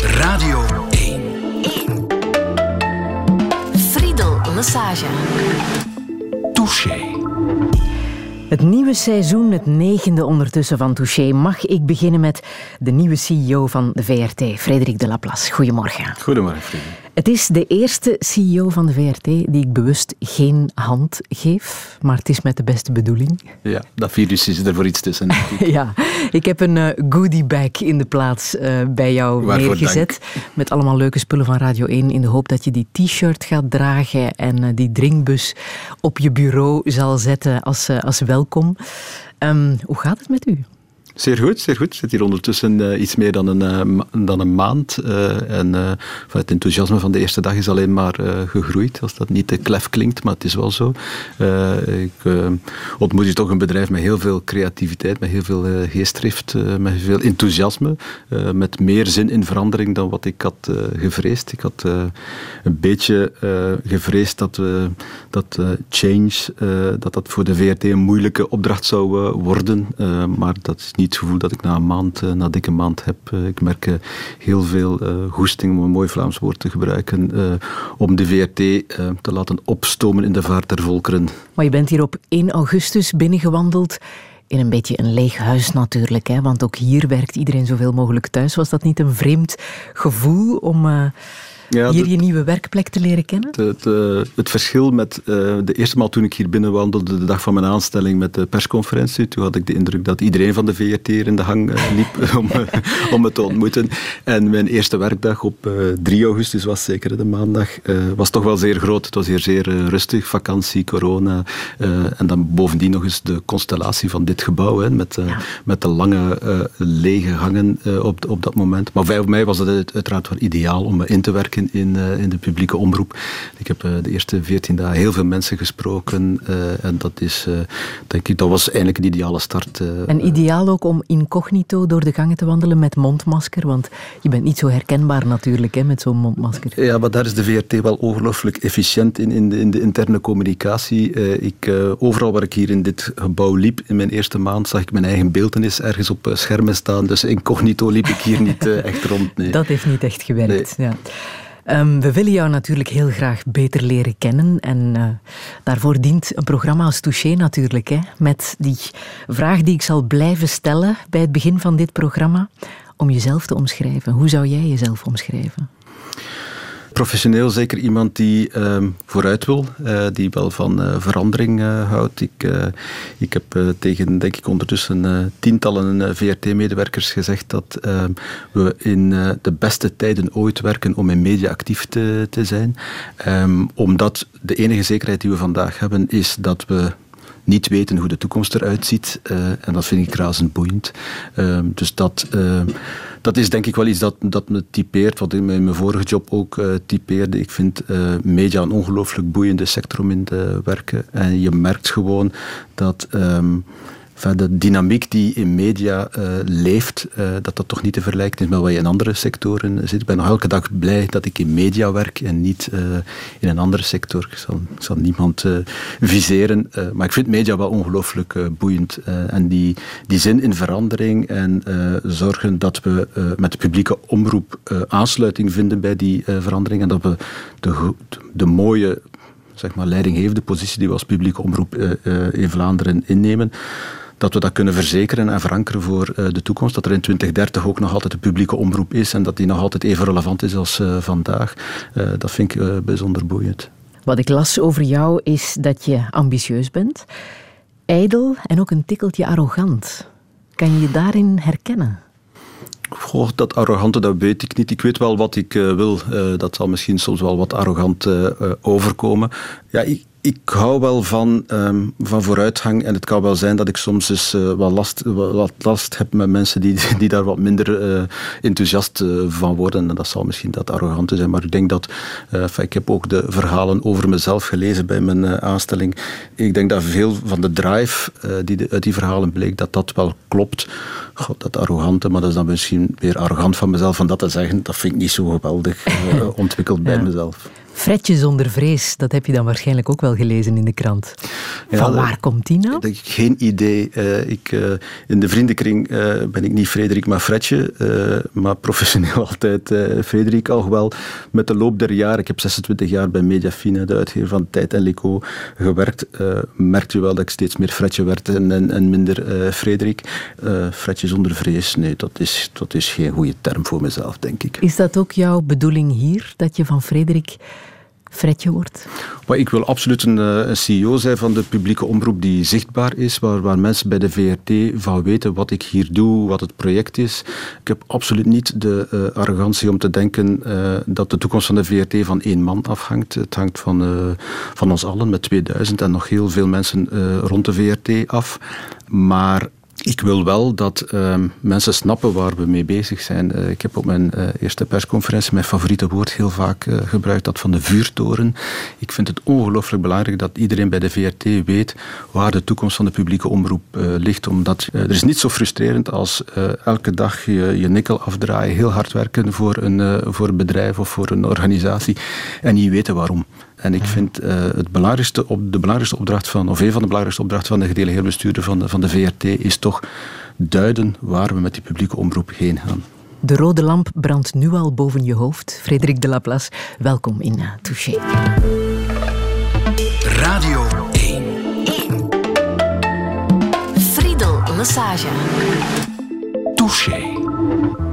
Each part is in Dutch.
Radio 1. Friedel Massage. Touché. Het nieuwe seizoen, het negende ondertussen van Touché, mag ik beginnen met de nieuwe CEO van de VRT, Frederik de Laplace. Goedemorgen. Goedemorgen, Friede. Het is de eerste CEO van de VRT die ik bewust geen hand geef, maar het is met de beste bedoeling. Ja, dat virus is er voor iets tussen. ja, ik heb een uh, goodie bag in de plaats uh, bij jou Waarvoor neergezet. dank. Met allemaal leuke spullen van Radio 1 in de hoop dat je die t-shirt gaat dragen en uh, die drinkbus op je bureau zal zetten als, als welkom. Um, hoe gaat het met u? Zeer goed, zeer goed. Zit hier ondertussen uh, iets meer dan een, uh, dan een maand. Uh, en het enthousiasme van de eerste dag is alleen maar gegroeid. Als dat niet te klef klinkt, maar het is wel zo. ik ontmoet hier toch een bedrijf met heel veel creativiteit, met heel veel geestdrift, met veel enthousiasme. met meer zin in verandering dan wat ik had gevreesd. Ik had een beetje gevreesd dat, dat change dat dat voor de VRT een moeilijke opdracht zou worden. maar dat is niet het gevoel dat ik na een maand, na dikke maand heb. Ik merk heel veel goesting, om een mooi Vlaams woord te gebruiken, om de VRT te laten opstomen in de vaart der volkeren. Maar je bent hier op 1 augustus binnengewandeld. In een beetje een leeg huis natuurlijk, hè? want ook hier werkt iedereen zoveel mogelijk thuis. Was dat niet een vreemd gevoel om ja, hier de, je nieuwe werkplek te leren kennen? Het, het, het verschil met uh, de eerste maal toen ik hier binnenwandelde, de dag van mijn aanstelling met de persconferentie, toen had ik de indruk dat iedereen van de VRT hier in de hang uh, liep om, om me te ontmoeten. En mijn eerste werkdag op 3 augustus was zeker de maandag, was toch wel zeer groot. Het was hier zeer rustig, vakantie, corona. en dan bovendien nog eens de constellatie van dit gebouw, hè, met, ja. met de lange lege gangen op, op dat moment. Maar voor mij was het uiteraard wel ideaal om me in te werken in, uh, in de publieke omroep. Ik heb uh, de eerste veertien dagen heel veel mensen gesproken uh, en dat is, denk ik, dat was eigenlijk een ideale start. en ideaal ook om incognito door de gangen te wandelen met mondmasker, want je bent niet zo herkenbaar natuurlijk hè, met zo'n mondmasker. Ja, maar daar is de VRT wel ongelooflijk efficiënt in, in de, in de interne communicatie. ik, overal waar ik hier in dit gebouw liep, in mijn eerste maand, zag ik mijn eigen beeldenis ergens op schermen staan, dus incognito liep ik hier niet echt rond. Nee. Dat heeft niet echt gewerkt, nee. ja. Um, we willen jou natuurlijk heel graag beter leren kennen. En uh, daarvoor dient een programma als Touché natuurlijk. Hè, met die vraag die ik zal blijven stellen bij het begin van dit programma. Om jezelf te omschrijven. Hoe zou jij jezelf omschrijven? Professioneel zeker iemand die uh, vooruit wil, uh, die wel van uh, verandering uh, houdt. Ik, ik heb tegen, denk ik, ondertussen tientallen VRT-medewerkers gezegd dat we in de beste tijden ooit werken om in media actief te, te zijn. Um, omdat de enige zekerheid die we vandaag hebben is dat we niet weten hoe de toekomst eruit ziet. Uh, en dat vind ik razend boeiend. Uh, dus dat, uh, dat is denk ik wel iets dat, dat me typeert, wat in mijn vorige job ook typeerde. Ik vind media een ongelooflijk boeiende sector om in te werken. En je merkt gewoon dat... Um, de dynamiek die in media uh, leeft, uh, dat dat toch niet te vergelijken is met wat je in andere sectoren zit. Ik ben nog elke dag blij dat ik in media werk en niet uh, in een andere sector. Ik zal, ik zal niemand viseren, maar ik vind media wel ongelooflijk boeiend. en die, die zin in verandering en zorgen dat we met de publieke omroep aansluiting vinden bij die verandering en dat we de, de mooie zeg maar, leidinggevende positie die we als publieke omroep in Vlaanderen innemen, dat we dat kunnen verzekeren en verankeren voor uh, de toekomst. Dat er in 2030 ook nog altijd een publieke omroep is en dat die nog altijd even relevant is als uh, vandaag. Uh, dat vind ik bijzonder boeiend. Wat ik las over jou is dat je ambitieus bent, ijdel en ook een tikkeltje arrogant. Kan je je daarin herkennen? Goh, dat arrogante, dat weet ik niet. Ik weet wel wat ik uh, wil. Uh, dat zal misschien soms wel wat arrogant uh, overkomen. Ja, ik, ik hou wel van, um, van vooruitgang en het kan wel zijn dat ik soms eens uh, wat, last, wat last heb met mensen die, die daar wat minder uh, enthousiast uh, van worden. En dat zal misschien dat arrogante zijn, maar ik denk dat, ik heb ook de verhalen over mezelf gelezen bij mijn aanstelling. Ik denk dat veel van de drive die de, uit die verhalen bleek, dat dat wel klopt. God, dat arrogante, maar dat is dan misschien weer arrogant van mezelf om dat te zeggen. Dat vind ik niet zo geweldig ontwikkeld bij ja. mezelf. Fredje zonder vrees, dat heb je dan waarschijnlijk ook wel gelezen in de krant. Van waar komt die nou? Geen idee. Uh, ik, uh, in de vriendenkring uh, ben ik niet Frederik, maar Fredje. maar professioneel altijd Frederik. Alhoewel, met de loop der jaren, ik heb 26 jaar bij Mediafine, de uitgever van Tijd en Lico, gewerkt. merkte je wel dat ik steeds meer Fredje werd en, en, en minder Frederik. Fredje zonder vrees, nee, dat is, dat is geen goede term voor mezelf, denk ik. Is dat ook jouw bedoeling hier, dat je van Frederik Fredje wordt? Ik wil absoluut een, eh, een, CEO zijn van de publieke omroep die zichtbaar is, waar, waar mensen bij de VRT van weten wat ik hier doe, wat het project is. Ik heb absoluut niet de uh, arrogantie om te denken uh, dat de toekomst van de VRT van één man afhangt. Het hangt van, van ons allen met 2000 en nog heel veel mensen rond de VRT af. Maar ik wil wel dat uh, mensen snappen waar we mee bezig zijn. Uh, ik heb op mijn uh, eerste persconferentie mijn favoriete woord heel vaak uh, gebruikt, dat van de vuurtoren. Ik vind het ongelooflijk belangrijk dat iedereen bij de VRT weet waar de toekomst van de publieke omroep ligt. Omdat er is niet zo frustrerend als elke dag je, je nikkel afdraaien, heel hard werken voor een, voor een bedrijf of voor een organisatie en niet weten waarom. En ik vind uh, het belangrijkste op, de belangrijkste opdracht van, of een van de belangrijkste opdrachten van de gedelegeerde bestuurder van de, van de VRT is toch duiden waar we met die publieke omroep heen gaan. De rode lamp brandt nu al boven je hoofd. Frederik de Laplace, welkom in uh, Touché. Radio 1. 1. Friedel Lassage. Touché.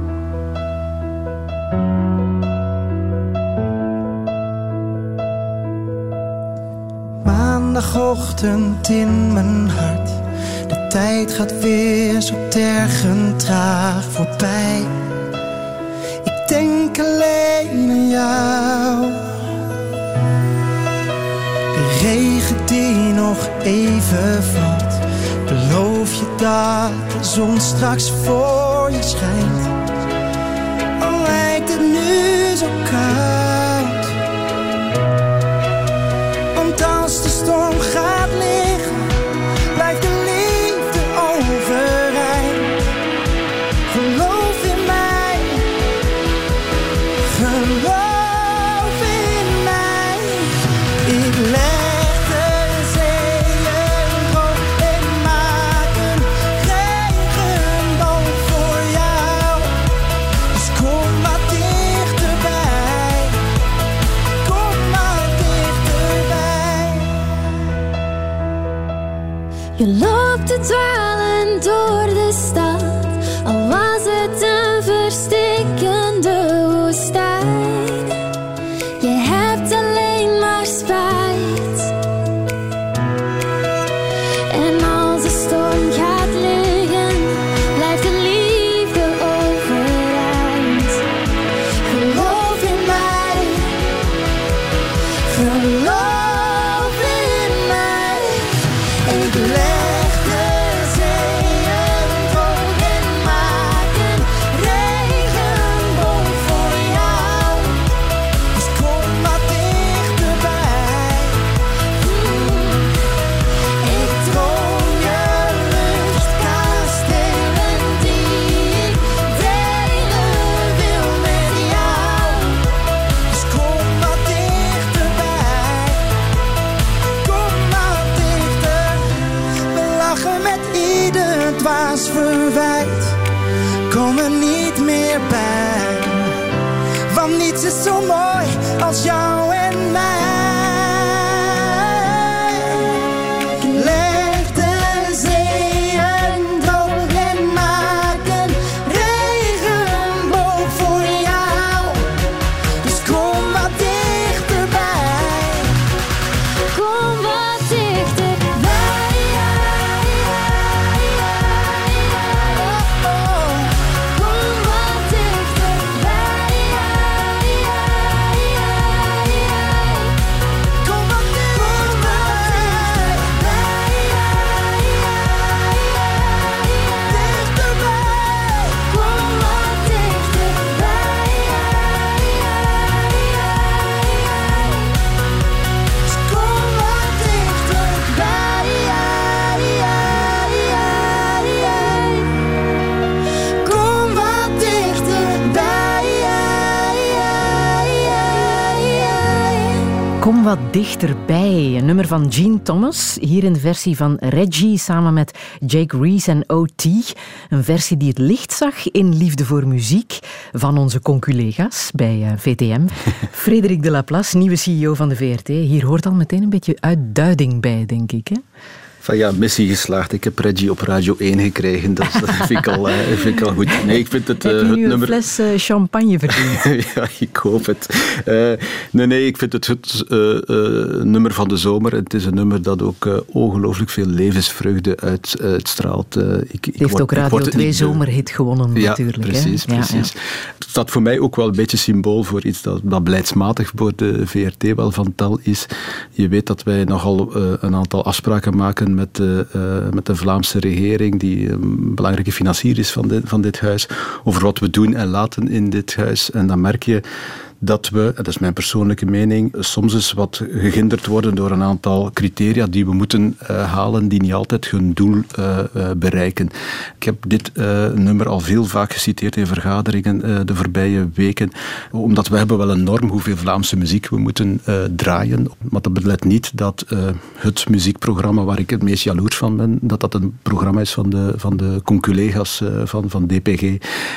Maandagochtend in mijn hart. De tijd gaat weer zo tergend traag voorbij. Ik denk alleen aan jou. De regen die nog even valt. Beloof je dat de zon straks voor je schijnt. Al lijkt het nu zo koud. Wat dichterbij. Een nummer van Gene Thomas. Hier in de versie van Reggie samen met Jake Reese en O.T. Een versie die het licht zag in Liefde voor Muziek van onze conculega's bij eh, VTM. Frederik de Laplace, nieuwe CEO van de VRT. Hier hoort al meteen een beetje uitduiding bij, denk ik. Hè? Van ja, missie geslaagd. Ik heb Reggie op Radio 1 gekregen. Dat, dat vind, ik al, eh, vind ik al goed. Nee, ik vind het, Heb eh, je het nu een nummer... fles eh, champagne verdiend? ja, ik hoop het. Nee, nee, ik vind het het nummer van de zomer. Het is een nummer dat ook ongelooflijk veel levensvreugde uit, uitstraalt. Ik, ik heeft word- ook Radio word het 2 niet beu. zomerhit gewonnen Ja, natuurlijk. hè? precies, Ja, ja. precies. Het staat voor mij ook wel een beetje symbool voor iets dat, dat beleidsmatig voor de VRT wel van tel is. Je weet dat wij nogal een aantal afspraken maken met de, eh, met de Vlaamse regering, die een belangrijke financier is van van dit huis, over wat we doen en laten in dit huis. En dan merk je dat we, dat is mijn persoonlijke mening, soms eens wat gehinderd worden door een aantal criteria die we moeten eh, halen, die niet altijd hun doel eh, eh, bereiken. Ik heb dit nummer al veel vaak geciteerd in vergaderingen de voorbije weken, omdat we hebben wel een norm hoeveel Vlaamse muziek we moeten draaien. Maar dat belet niet dat het muziekprogramma waar ik het meest jaloers van ben, dat dat een programma is van de, van de conculega's van, van DPG.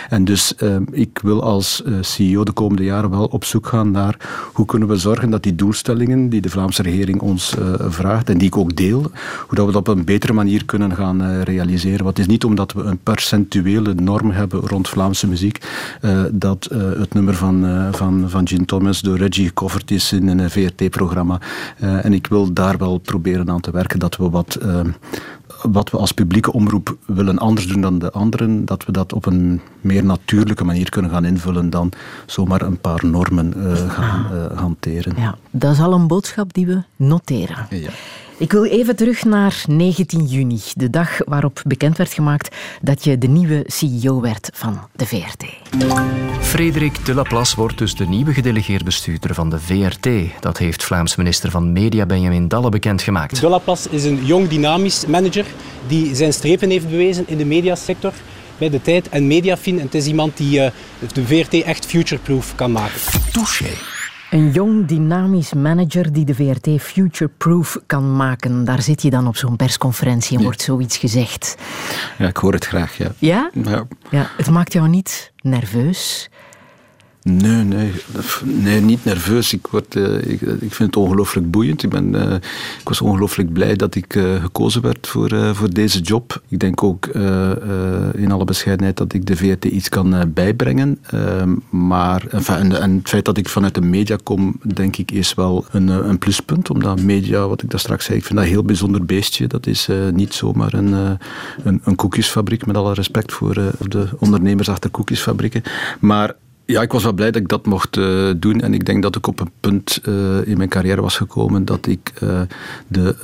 En dus ik wil als CEO de komende jaren wel op zoek gaan naar hoe kunnen we zorgen dat die doelstellingen die de Vlaamse regering ons eh, vraagt en die ik ook deel, hoe dat we dat op een betere manier kunnen gaan eh, realiseren. Want het is niet omdat we een percentuele norm hebben rond Vlaamse muziek eh, dat het nummer van, van, van Thomas door Reggie gecoverd is in een VRT-programma. En ik wil daar wel proberen aan te werken dat we wat wat we als publieke omroep willen anders doen dan de anderen, dat we dat op een meer natuurlijke manier kunnen gaan invullen dan zomaar een paar normen eh, gaan eh, hanteren. Ja, dat is al een boodschap die we noteren. Ja. Ik wil even terug naar 19 juni, de dag waarop bekend werd gemaakt dat je de nieuwe CEO werd van de VRT. Frederik de Laplace wordt dus de nieuwe gedelegeerd bestuurder van de VRT. Dat heeft Vlaams minister van Media Benjamin Dalle bekendgemaakt. De Laplace is een jong, dynamisch manager die zijn strepen heeft bewezen in de mediasector bij de tijd en mediafin. En het is iemand die eh, de VRT echt futureproof kan maken. Touché. Een jong, dynamisch manager die de VRT future-proof kan maken. Daar zit je dan op zo'n persconferentie en wordt zoiets gezegd. ja, ik hoor het graag, ja. Ja? ja. Ja, het maakt jou niet nerveus? Nee, nee, nee, niet nerveus. Ik, word, eh, ik, ik vind het ongelooflijk boeiend. Ik, ben, eh, ik was ongelooflijk blij dat ik eh, gekozen werd voor, eh, voor deze job. Ik denk ook eh, eh, in alle bescheidenheid dat ik de VRT iets kan eh, bijbrengen. Ehm, maar en, en het feit dat ik vanuit de media kom, denk ik, is wel een, eh, een pluspunt. Omdat media, wat ik daar straks zei, ik vind dat een heel bijzonder beestje. Dat is eh, niet zomaar een, eh, een, een koekjesfabriek, met alle respect voor eh, de ondernemers achter koekjesfabrieken. Maar ja, ik was wel blij dat ik dat mocht eh, doen. En ik denk dat ik op een punt eh, in mijn carrière was gekomen dat ik eh, de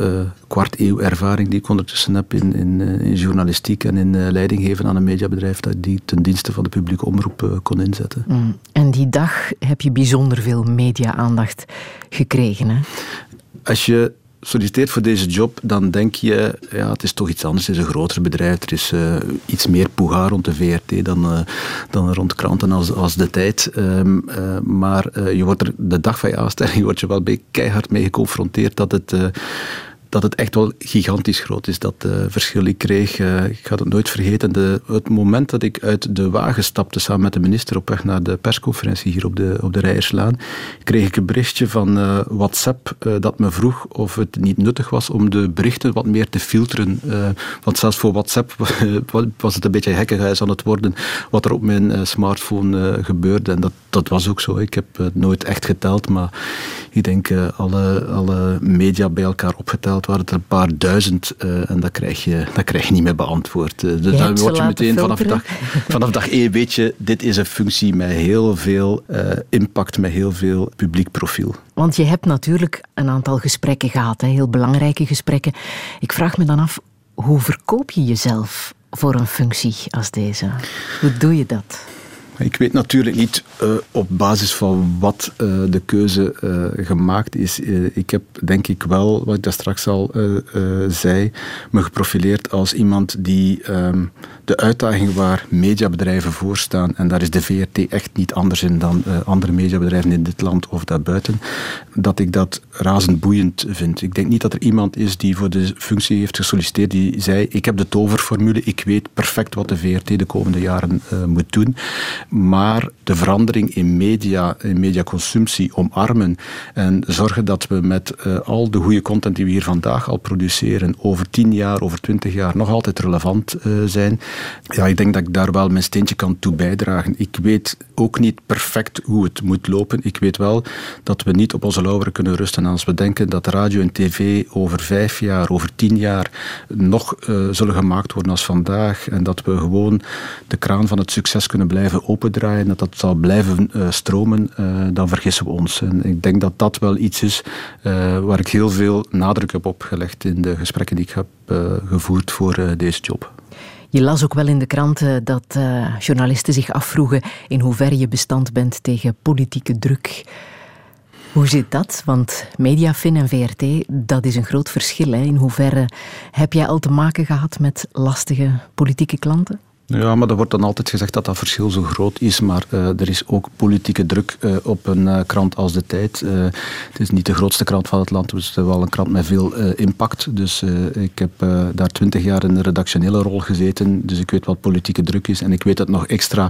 kwart eeuw ervaring die ik ondertussen heb in, in, in journalistiek en in leiding geven aan een mediabedrijf, dat die ten dienste van de publieke omroep kon inzetten. Mm. En die dag heb je bijzonder veel media-aandacht gekregen. Hè? Als je solliciteert voor deze job, dan denk je, ja, het is toch iets anders. Het is een groter bedrijf. Er is eh, iets meer poegaar rond de VRT dan, eh, dan rond kranten als, als de tijd. Ehm, eh, maar je wordt er de dag van je aanstelling wordt je wel keihard mee geconfronteerd dat het... dat het echt wel gigantisch groot is, dat eh, verschil. Ik kreeg, eh, ik ga het nooit vergeten, de, het moment dat ik uit de wagen stapte samen met de minister op weg naar de persconferentie hier op de, op de Rijerslaan, kreeg ik een berichtje van eh, WhatsApp dat me vroeg of het niet nuttig was om de berichten wat meer te filteren. Want zelfs voor WhatsApp was het een beetje hekkenhuis aan het worden wat er op mijn smartphone gebeurde. En dat, dat was ook zo. Ik heb het nooit echt geteld, maar ik denk alle, alle media bij elkaar opgeteld waren het er een paar duizend eh, en dat krijg, je, dat krijg je niet meer beantwoord. Eh, dus dan word je meteen vanaf dag, vanaf dag één weet je, dit is een functie met heel veel eh, impact, met heel veel publiek profiel. Want je hebt natuurlijk een aantal gesprekken gehad, hè? heel belangrijke gesprekken. Ik vraag me dan af, hoe verkoop je jezelf voor een functie als deze? Hoe doe je dat? Ik weet natuurlijk niet uh, op basis van wat uh, de keuze uh, gemaakt is. ik heb denk ik wel, wat ik daar straks al zei, me geprofileerd als iemand die um, de uitdaging waar mediabedrijven voor staan, en daar is de VRT echt niet anders in dan andere mediabedrijven in dit land of daarbuiten, dat ik dat razend boeiend vind. Ik denk niet dat er iemand is die voor de functie heeft gesolliciteerd die zei, ik heb de toverformule, ik weet perfect wat de VRT de komende jaren moet doen maar de verandering in media, in mediaconsumptie omarmen en zorgen dat we met uh, al de goede content die we hier vandaag al produceren, over tien jaar, over twintig jaar nog altijd relevant zijn. Ja, ik denk dat ik daar wel mijn steentje kan toe bijdragen. Ik weet ook niet perfect hoe het moet lopen. Ik weet wel dat we niet op onze lauweren kunnen rusten als we denken dat radio en tv over vijf jaar, over tien jaar nog uh, zullen gemaakt worden als vandaag en dat we gewoon de kraan van het succes kunnen blijven opendraaien, dat dat zal blijven uh, stromen, uh, dan vergissen we ons. En ik denk dat dat wel iets is waar ik heel veel nadruk heb opgelegd in de gesprekken die ik heb gevoerd voor deze job. Je las ook wel in de kranten dat journalisten zich afvroegen in hoeverre je bestand bent tegen politieke druk. Hoe zit dat? Want Mediafin en VRT, dat is een groot verschil. In hoeverre heb jij al te maken gehad met lastige politieke klanten? Ja, maar er wordt dan altijd gezegd dat dat verschil zo groot is. Maar uh, er is ook politieke druk uh, op een uh, krant als De Tijd. het is niet de grootste krant van het land, dus het is wel een krant met veel impact. Dus ik heb daar twintig jaar in een redactionele rol gezeten. Dus ik weet wat politieke druk is. En ik weet dat nog extra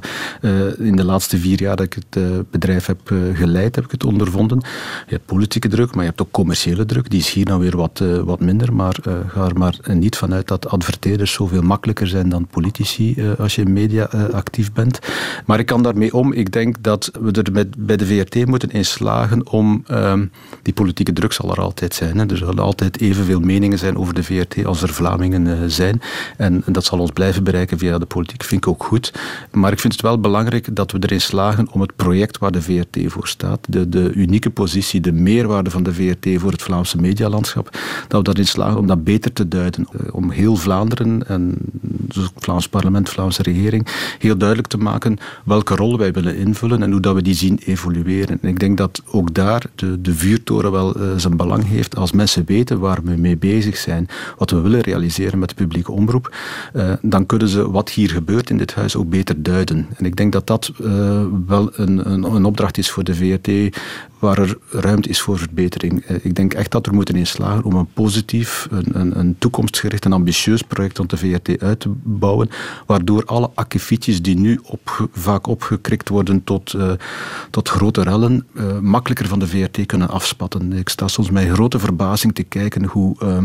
in de laatste vier jaar dat ik het bedrijf heb geleid, heb ik het ondervonden. Je hebt politieke druk, maar je hebt ook commerciële druk. Die is hier nou weer wat, wat minder. Maar ga er maar niet vanuit dat adverteerders zoveel makkelijker zijn dan politici eh, als je in media eh, actief bent. Maar ik kan daarmee om. Ik denk dat we er met, bij de VRT moeten in slagen om... Ehm, die politieke druk zal er altijd zijn. Hè. Er zullen altijd evenveel meningen zijn over de VRT als er Vlamingen uh, zijn. En, dat zal ons blijven bereiken via de politiek. Vind ik ook goed. Maar ik vind het wel belangrijk dat we erin slagen om het project waar de VRT voor staat, de, de unieke positie, de meerwaarde van de VRT voor het Vlaamse medialandschap, dat we daarin slagen om dat beter te duiden. Om heel Vlaanderen en het Vlaams parlement, Vlaamse regering heel duidelijk te maken welke rol wij willen invullen en hoe dat we die zien evolueren. En ik denk dat ook daar de, de vuurtoren wel uh, zijn belang heeft. Als mensen weten waar we mee bezig zijn, wat we willen realiseren met de publieke omroep, uh, dan kunnen ze wat hier gebeurt in dit huis ook beter duiden. En ik denk dat dat uh, wel een, een, een opdracht is voor de VRT waar er ruimte is voor verbetering. Ik denk echt dat we moeten in slagen om een positief, een, een, toekomstgericht en ambitieus project rond de VRT uit te bouwen, waardoor alle akkefietjes die nu op, vaak opgekrikt worden tot, uh, tot grote rellen, uh, makkelijker van de VRT kunnen afspatten. Ik sta soms met grote verbazing te kijken hoe uh,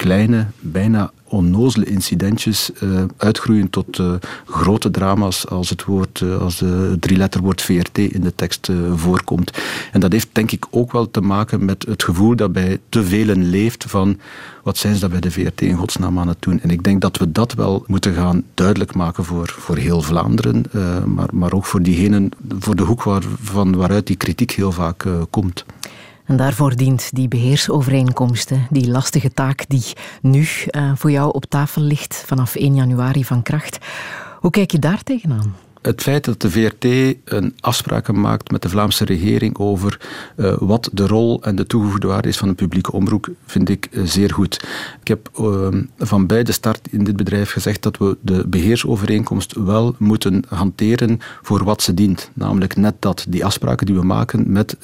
kleine, bijna onnozele incidentjes uh, uitgroeien tot uh, grote drama's als het woord, uh, als de drieletterwoord VRT in de tekst voorkomt. En dat heeft denk ik ook wel te maken met het gevoel dat bij te velen leeft van wat zijn ze dat bij de VRT in godsnaam aan het doen. En ik denk dat we dat wel moeten gaan duidelijk maken voor, voor heel Vlaanderen, maar, maar ook voor diegenen, voor de hoek waar, van waaruit die kritiek heel vaak komt. Daarvoor dient die beheersovereenkomst, die lastige taak die nu uh, voor jou op tafel ligt vanaf 1 januari van kracht. Hoe kijk je daar tegenaan? Het feit dat de VRT een afspraken maakt met de Vlaamse regering over uh, wat de rol en de toegevoegde waarde is van een publieke omroep, vind ik uh, zeer goed. Ik heb uh, van bij de start in dit bedrijf gezegd dat we de beheersovereenkomst wel moeten hanteren voor wat ze dient. Namelijk net dat, die afspraken die we maken met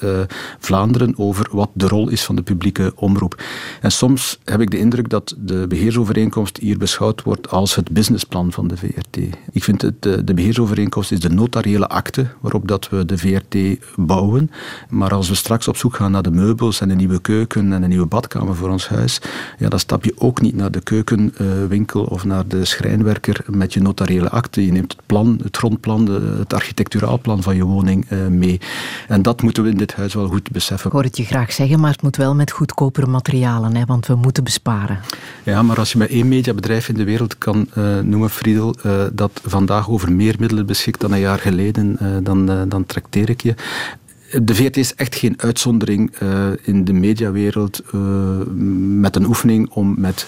Vlaanderen over wat de rol is van de publieke omroep. En soms heb ik de indruk dat de beheersovereenkomst hier beschouwd wordt als het businessplan van de VRT. Ik vind het, de, de beheersovereenkomst is de notariële akte waarop dat we de VRT bouwen. Maar als we straks op zoek gaan naar de meubels en een nieuwe keuken en een nieuwe badkamer voor ons huis, ja, dan stap je ook niet naar de keukenwinkel of naar de schrijnwerker met je notariële akte. Je neemt het plan, het grondplan, het architecturaal plan van je woning eh, mee. En dat moeten we in dit huis wel goed beseffen. Ik hoor het je graag zeggen, maar het moet wel met goedkopere materialen, hè, want we moeten besparen. Ja, maar als je met één mediabedrijf in de wereld kan uh, noemen, Friedel, uh, dat vandaag over meer middelen beschikt dan een jaar geleden, uh, dan, uh, dan trakteer ik je. De VRT is echt geen uitzondering uh, in de mediawereld met een oefening om met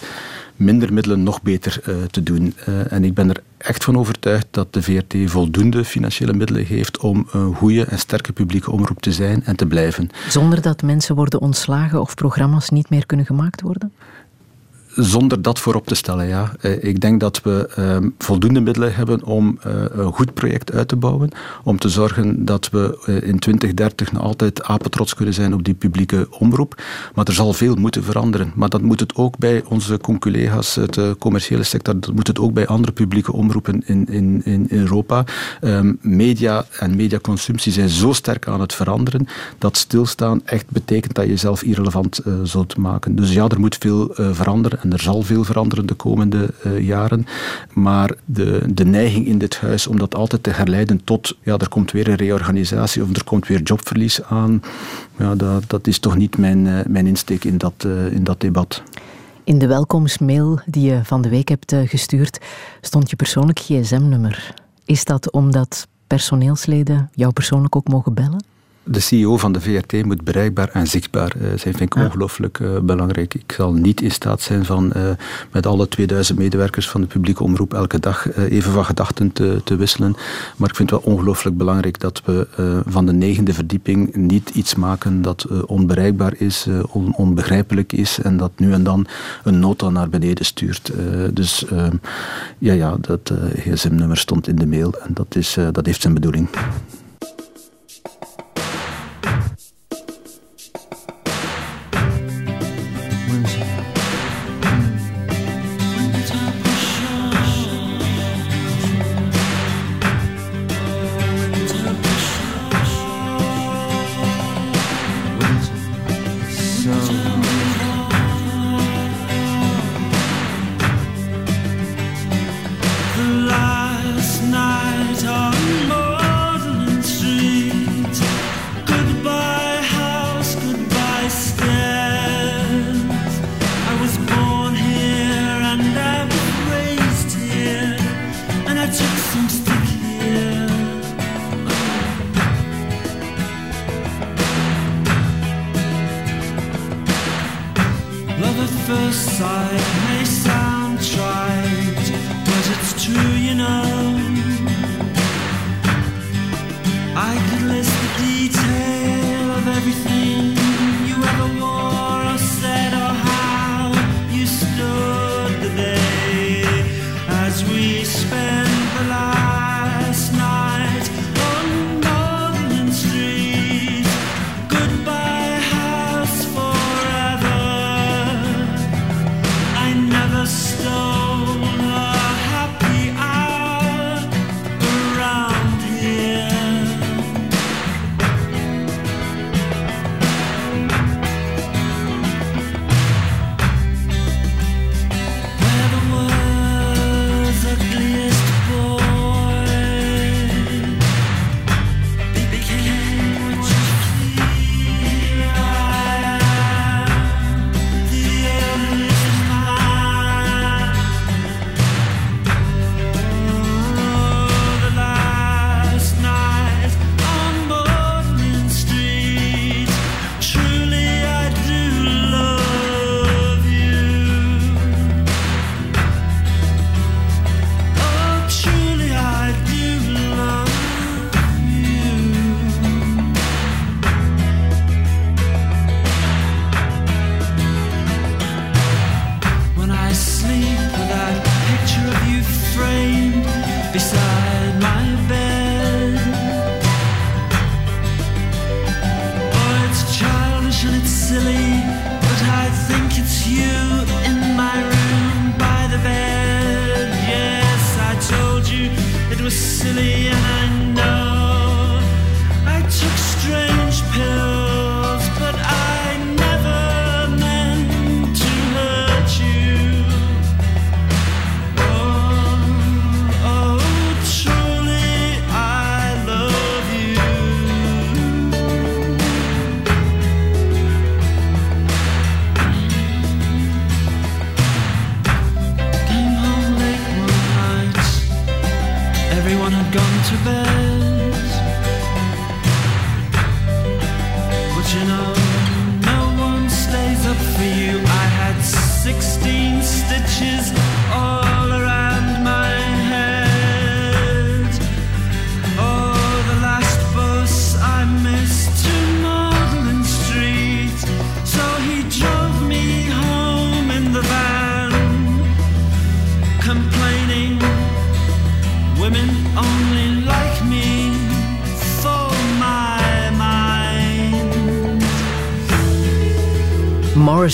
minder middelen nog beter eh, te doen. Eh, en ik ben er echt van overtuigd dat de VRT voldoende financiële middelen heeft om een goede en sterke publieke omroep te zijn en te blijven. Zonder dat mensen worden ontslagen of programma's niet meer kunnen gemaakt worden? Zonder dat voorop te stellen. Ja. Eh, ik denk dat we ehm, voldoende middelen hebben om uh, een goed project uit te bouwen. Om te zorgen dat we uh, in 2030 nog altijd apetrots kunnen zijn op die publieke omroep. Maar er zal veel moeten veranderen. Maar dat moet het ook bij onze conculega's uit de commerciële sector. Dat moet het ook bij andere publieke omroepen in, in, in Europa. Um, media en mediaconsumptie zijn zo sterk aan het veranderen. Dat stilstaan echt betekent dat je jezelf irrelevant zult maken. Dus ja, er moet veel veranderen en er zal veel veranderen de komende uh, jaren. Maar de, de neiging in dit huis om dat altijd te herleiden tot ja, er komt weer een reorganisatie of er komt weer jobverlies aan, ja, dat, dat is toch niet mijn, uh, mijn insteek in dat, uh, in dat debat. In de welkomstmail die je van de week hebt gestuurd stond je persoonlijk gsm-nummer. Is dat omdat personeelsleden jou persoonlijk ook mogen bellen? De CEO van de VRT moet bereikbaar en zichtbaar uh, zijn, vind ik ja. ongelooflijk uh, belangrijk. Ik zal niet in staat zijn van uh, met alle 2000 medewerkers van de publieke omroep elke dag even van gedachten te, te, wisselen. Maar ik vind het wel ongelooflijk belangrijk dat we van de negende verdieping niet iets maken dat onbereikbaar is, on, onbegrijpelijk is en dat nu en dan een nota naar beneden stuurt. dus ja, ja, dat gsm-nummer stond in de mail en dat, is, dat heeft zijn bedoeling. Christmas.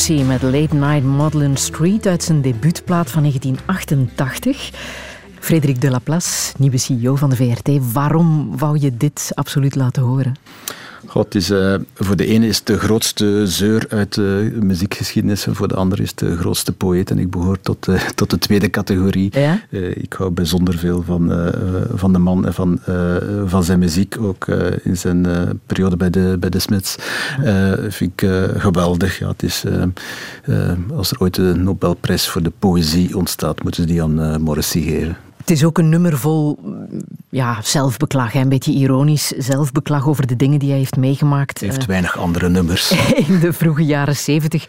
Morrissey met Late Night Madeline Street uit zijn debuutplaat van 1988. Frederik de Laplace, nieuwe CEO van de VRT. Waarom wou je dit absoluut laten horen? God, is, uh, voor de ene is het de grootste zeur uit de muziekgeschiedenis en voor de andere is het de grootste poëet. En ik behoor tot, uh, tot de tweede categorie. Ja? Uh, ik hou bijzonder veel van, van de man en van, van zijn muziek. Ook in zijn periode bij de, bij de Smiths. vind ik geweldig. Ja, het is, als er ooit een Nobelprijs voor de poëzie ontstaat, moeten ze die aan Morrissey geven. Het is ook een nummer vol ja, zelfbeklag, een beetje ironisch zelfbeklag over de dingen die hij heeft meegemaakt. Hij heeft uh, weinig andere nummers. In de vroege jaren zeventig.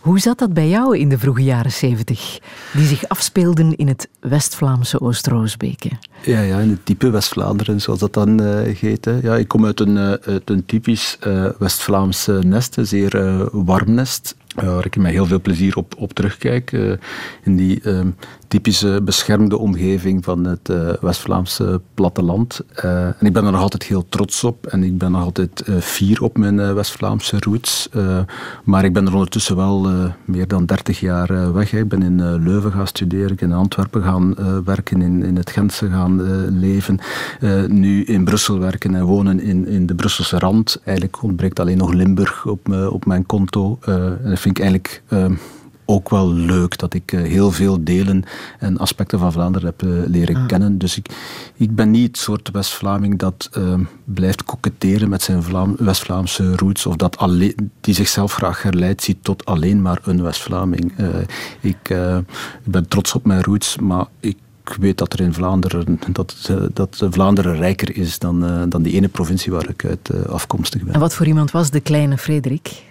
Hoe zat dat bij jou in de vroege jaren zeventig? Die zich afspeelden in het West-Vlaamse Oost-Roosbeke. Ja, ja, in het type West-Vlaanderen, zoals dat dan uh, heet. Hè. Ja, ik kom uit een, uh, uit een typisch West-Vlaams nest, een zeer warm nest. Waar ik met heel veel plezier op, op terugkijk. in die ehm, typische beschermde omgeving van het uh, West-Vlaamse platteland. En ik ben er nog altijd heel trots op en ik ben nog altijd fier op mijn West-Vlaamse roots. maar ik ben er ondertussen wel meer dan 30 jaar weg. Ik ben in Leuven gaan studeren, ik in Antwerpen gaan werken, in, in het Gentse gaan leven. nu in Brussel werken en wonen in, in de Brusselse rand. Eigenlijk ontbreekt alleen nog Limburg op, op mijn konto. en vind ik eigenlijk ook wel leuk dat ik eh, heel veel delen en aspecten van Vlaanderen heb eh, leren ah. kennen. Dus ik, ik ben niet het soort West-Vlaming dat uh, blijft koketteren met zijn West-Vlaamse roots of dat alleen, die zichzelf graag herleidt ziet tot alleen maar een West-Vlaming. Uh, ik, ik ben trots op mijn roots, maar ik ik weet dat er in Vlaanderen, dat, dat Vlaanderen rijker is dan, dan die ene provincie waar ik uit afkomstig ben. En wat voor iemand was de kleine Frederik?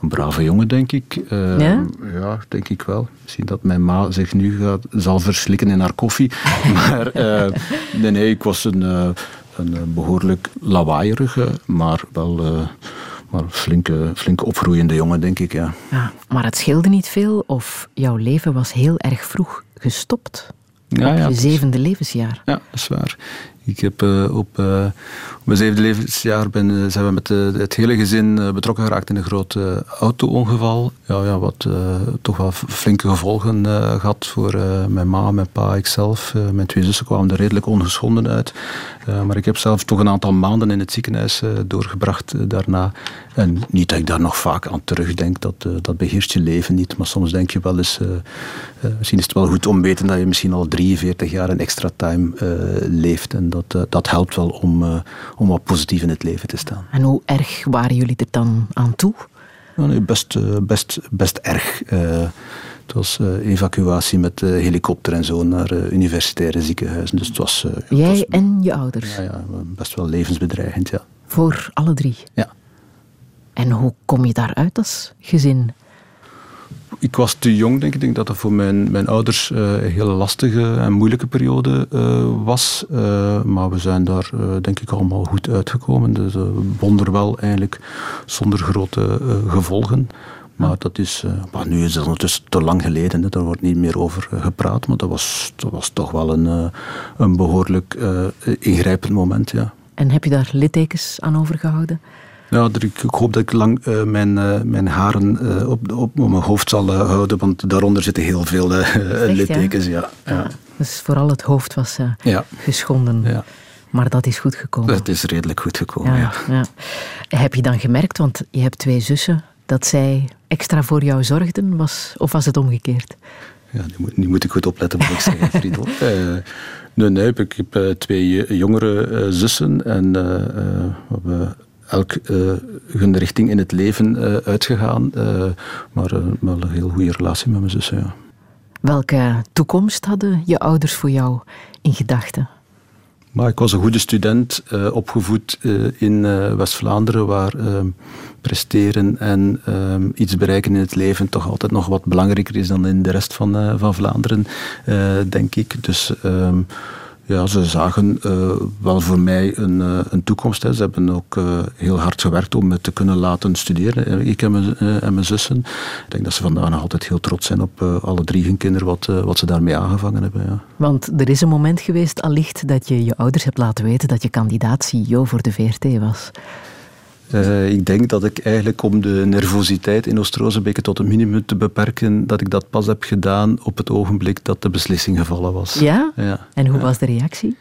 Een brave jongen, denk ik. Uh, ja? ja? denk ik wel. Misschien dat mijn ma zich nu gaat, zal verslikken in haar koffie. maar uh, nee, nee, ik was een, uh, een behoorlijk lawaaierige, maar wel maar flinke, flinke opgroeiende jongen, denk ik. Ja. ja. Maar het scheelde niet veel of jouw leven was heel erg vroeg gestopt? Ja, op ja, je zevende levensjaar. Ja, dat is waar. Ik heb op, uh, op mijn zevende levensjaar ben, uh, zijn we met het hele gezin betrokken geraakt in een groot auto-ongeval. Ja, ja, wat toch wel flinke gevolgen gehad voor mijn ma, mijn pa, ikzelf. mijn twee zussen kwamen er redelijk ongeschonden uit. maar ik heb zelf toch een aantal maanden in het ziekenhuis doorgebracht daarna. En niet dat ik daar nog vaak aan terugdenk, dat, dat beheerst je leven niet. Maar soms denk je wel eens, misschien is het wel goed om te weten dat je misschien al 43 jaar een extra time leeft. En dat, eh, dat helpt wel om, eh, om wat positief in het leven te staan. En hoe erg waren jullie er dan aan toe? nee, best, eh, best, best erg. Het was evacuatie met helikopter en zo naar universitaire ziekenhuizen. Dus het was, Jij was, en je ouders? Ja, ja, best wel levensbedreigend, ja. Voor alle drie? Ja. En hoe kom je daaruit als gezin? Ik was te jong, denk ik. Ik denk dat dat voor mijn, mijn ouders uh, een hele lastige en moeilijke periode uh, was. Uh, maar we zijn daar, denk ik, allemaal goed uitgekomen. Dus wonder wel eigenlijk zonder grote gevolgen. Maar dat is, maar nu is het ondertussen te lang geleden. Hè. Daar wordt niet meer over gepraat. Maar dat was, dat was toch wel een, een behoorlijk ingrijpend moment, ja. En heb je daar littekens aan overgehouden? Ja, ik, hoop dat ik lang uh, mijn, uh, mijn haren uh, op, op, op, mijn hoofd zal houden, want daaronder zitten heel veel littekens. Ja. Ja. ja. Dus vooral het hoofd was ja. geschonden. Ja. Maar dat is goed gekomen. Dat is redelijk goed gekomen, ja, ja. Heb je dan gemerkt, want je hebt twee zussen, dat zij extra voor jou zorgden? Was, of was het omgekeerd? Ja, nu moet, nu moet ik goed opletten wat ik zeg, Friedel. nee, nee, ik heb twee jongere zussen en we elk uh, hun richting in het leven uh, uitgegaan. Uh, maar wel een heel goede relatie met mijn zussen. Ja. Welke toekomst hadden je ouders voor jou in gedachten? Maar ik was een goede student, opgevoed in West-Vlaanderen, waar presteren en iets bereiken in het leven toch altijd nog wat belangrijker is dan in de rest van, van Vlaanderen, denk ik. Dus ja, ze zagen uh, wel voor mij een, uh, een toekomst. Hè. Ze hebben ook uh, heel hard gewerkt om me te kunnen laten studeren. Ik en mijn, en mijn zussen. Ik denk dat ze vandaag nog altijd heel trots zijn op alle drie hun kinderen, wat, wat ze daarmee aangevangen hebben. Ja. Want er is een moment geweest, allicht, dat je je ouders hebt laten weten dat je kandidaat CEO voor de VRT was. Uh, ik denk dat ik eigenlijk om de nervositeit in Oost-Rozenbeke tot een minimum te beperken, dat ik dat pas heb gedaan op het ogenblik dat de beslissing gevallen was. Ja? ja. En hoe was de reactie?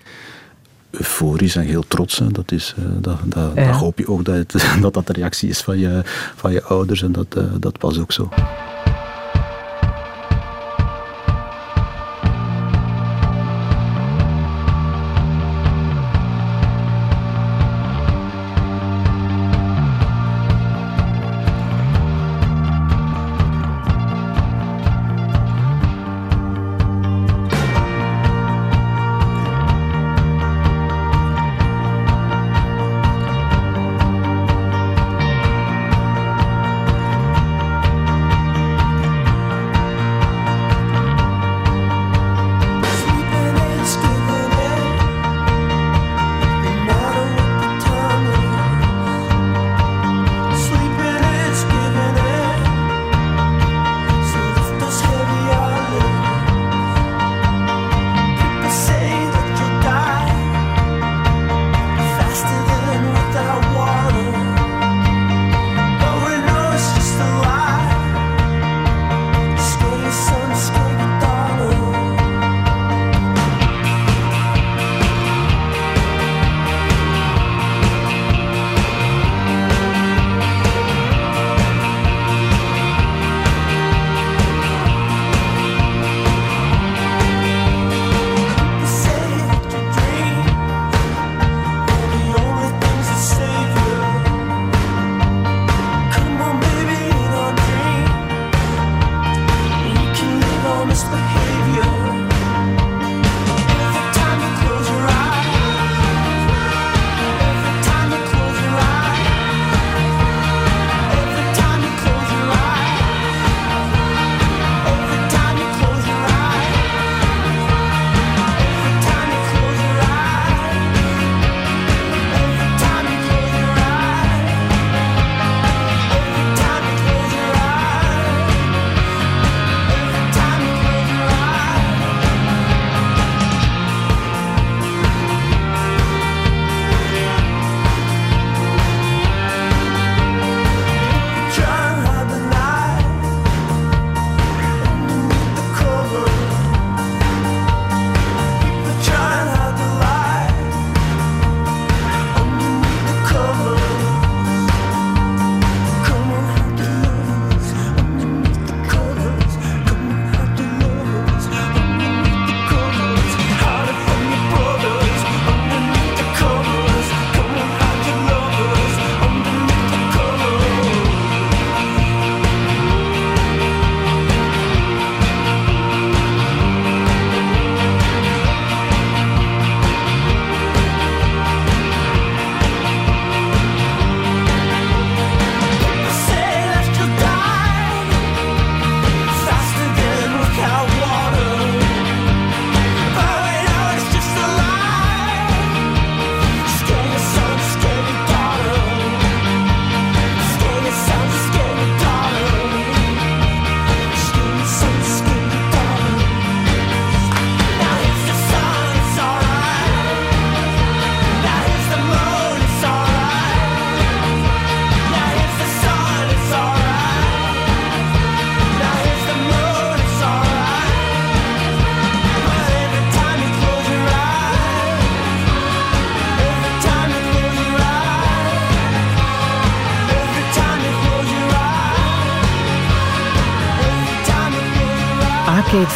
Euforisch en heel trots. Hè. Dat, is, uh, dat, dat, ja. dat, hoop je ook dat, het, dat dat de reactie is van je, van je ouders en dat, uh, dat was ook zo.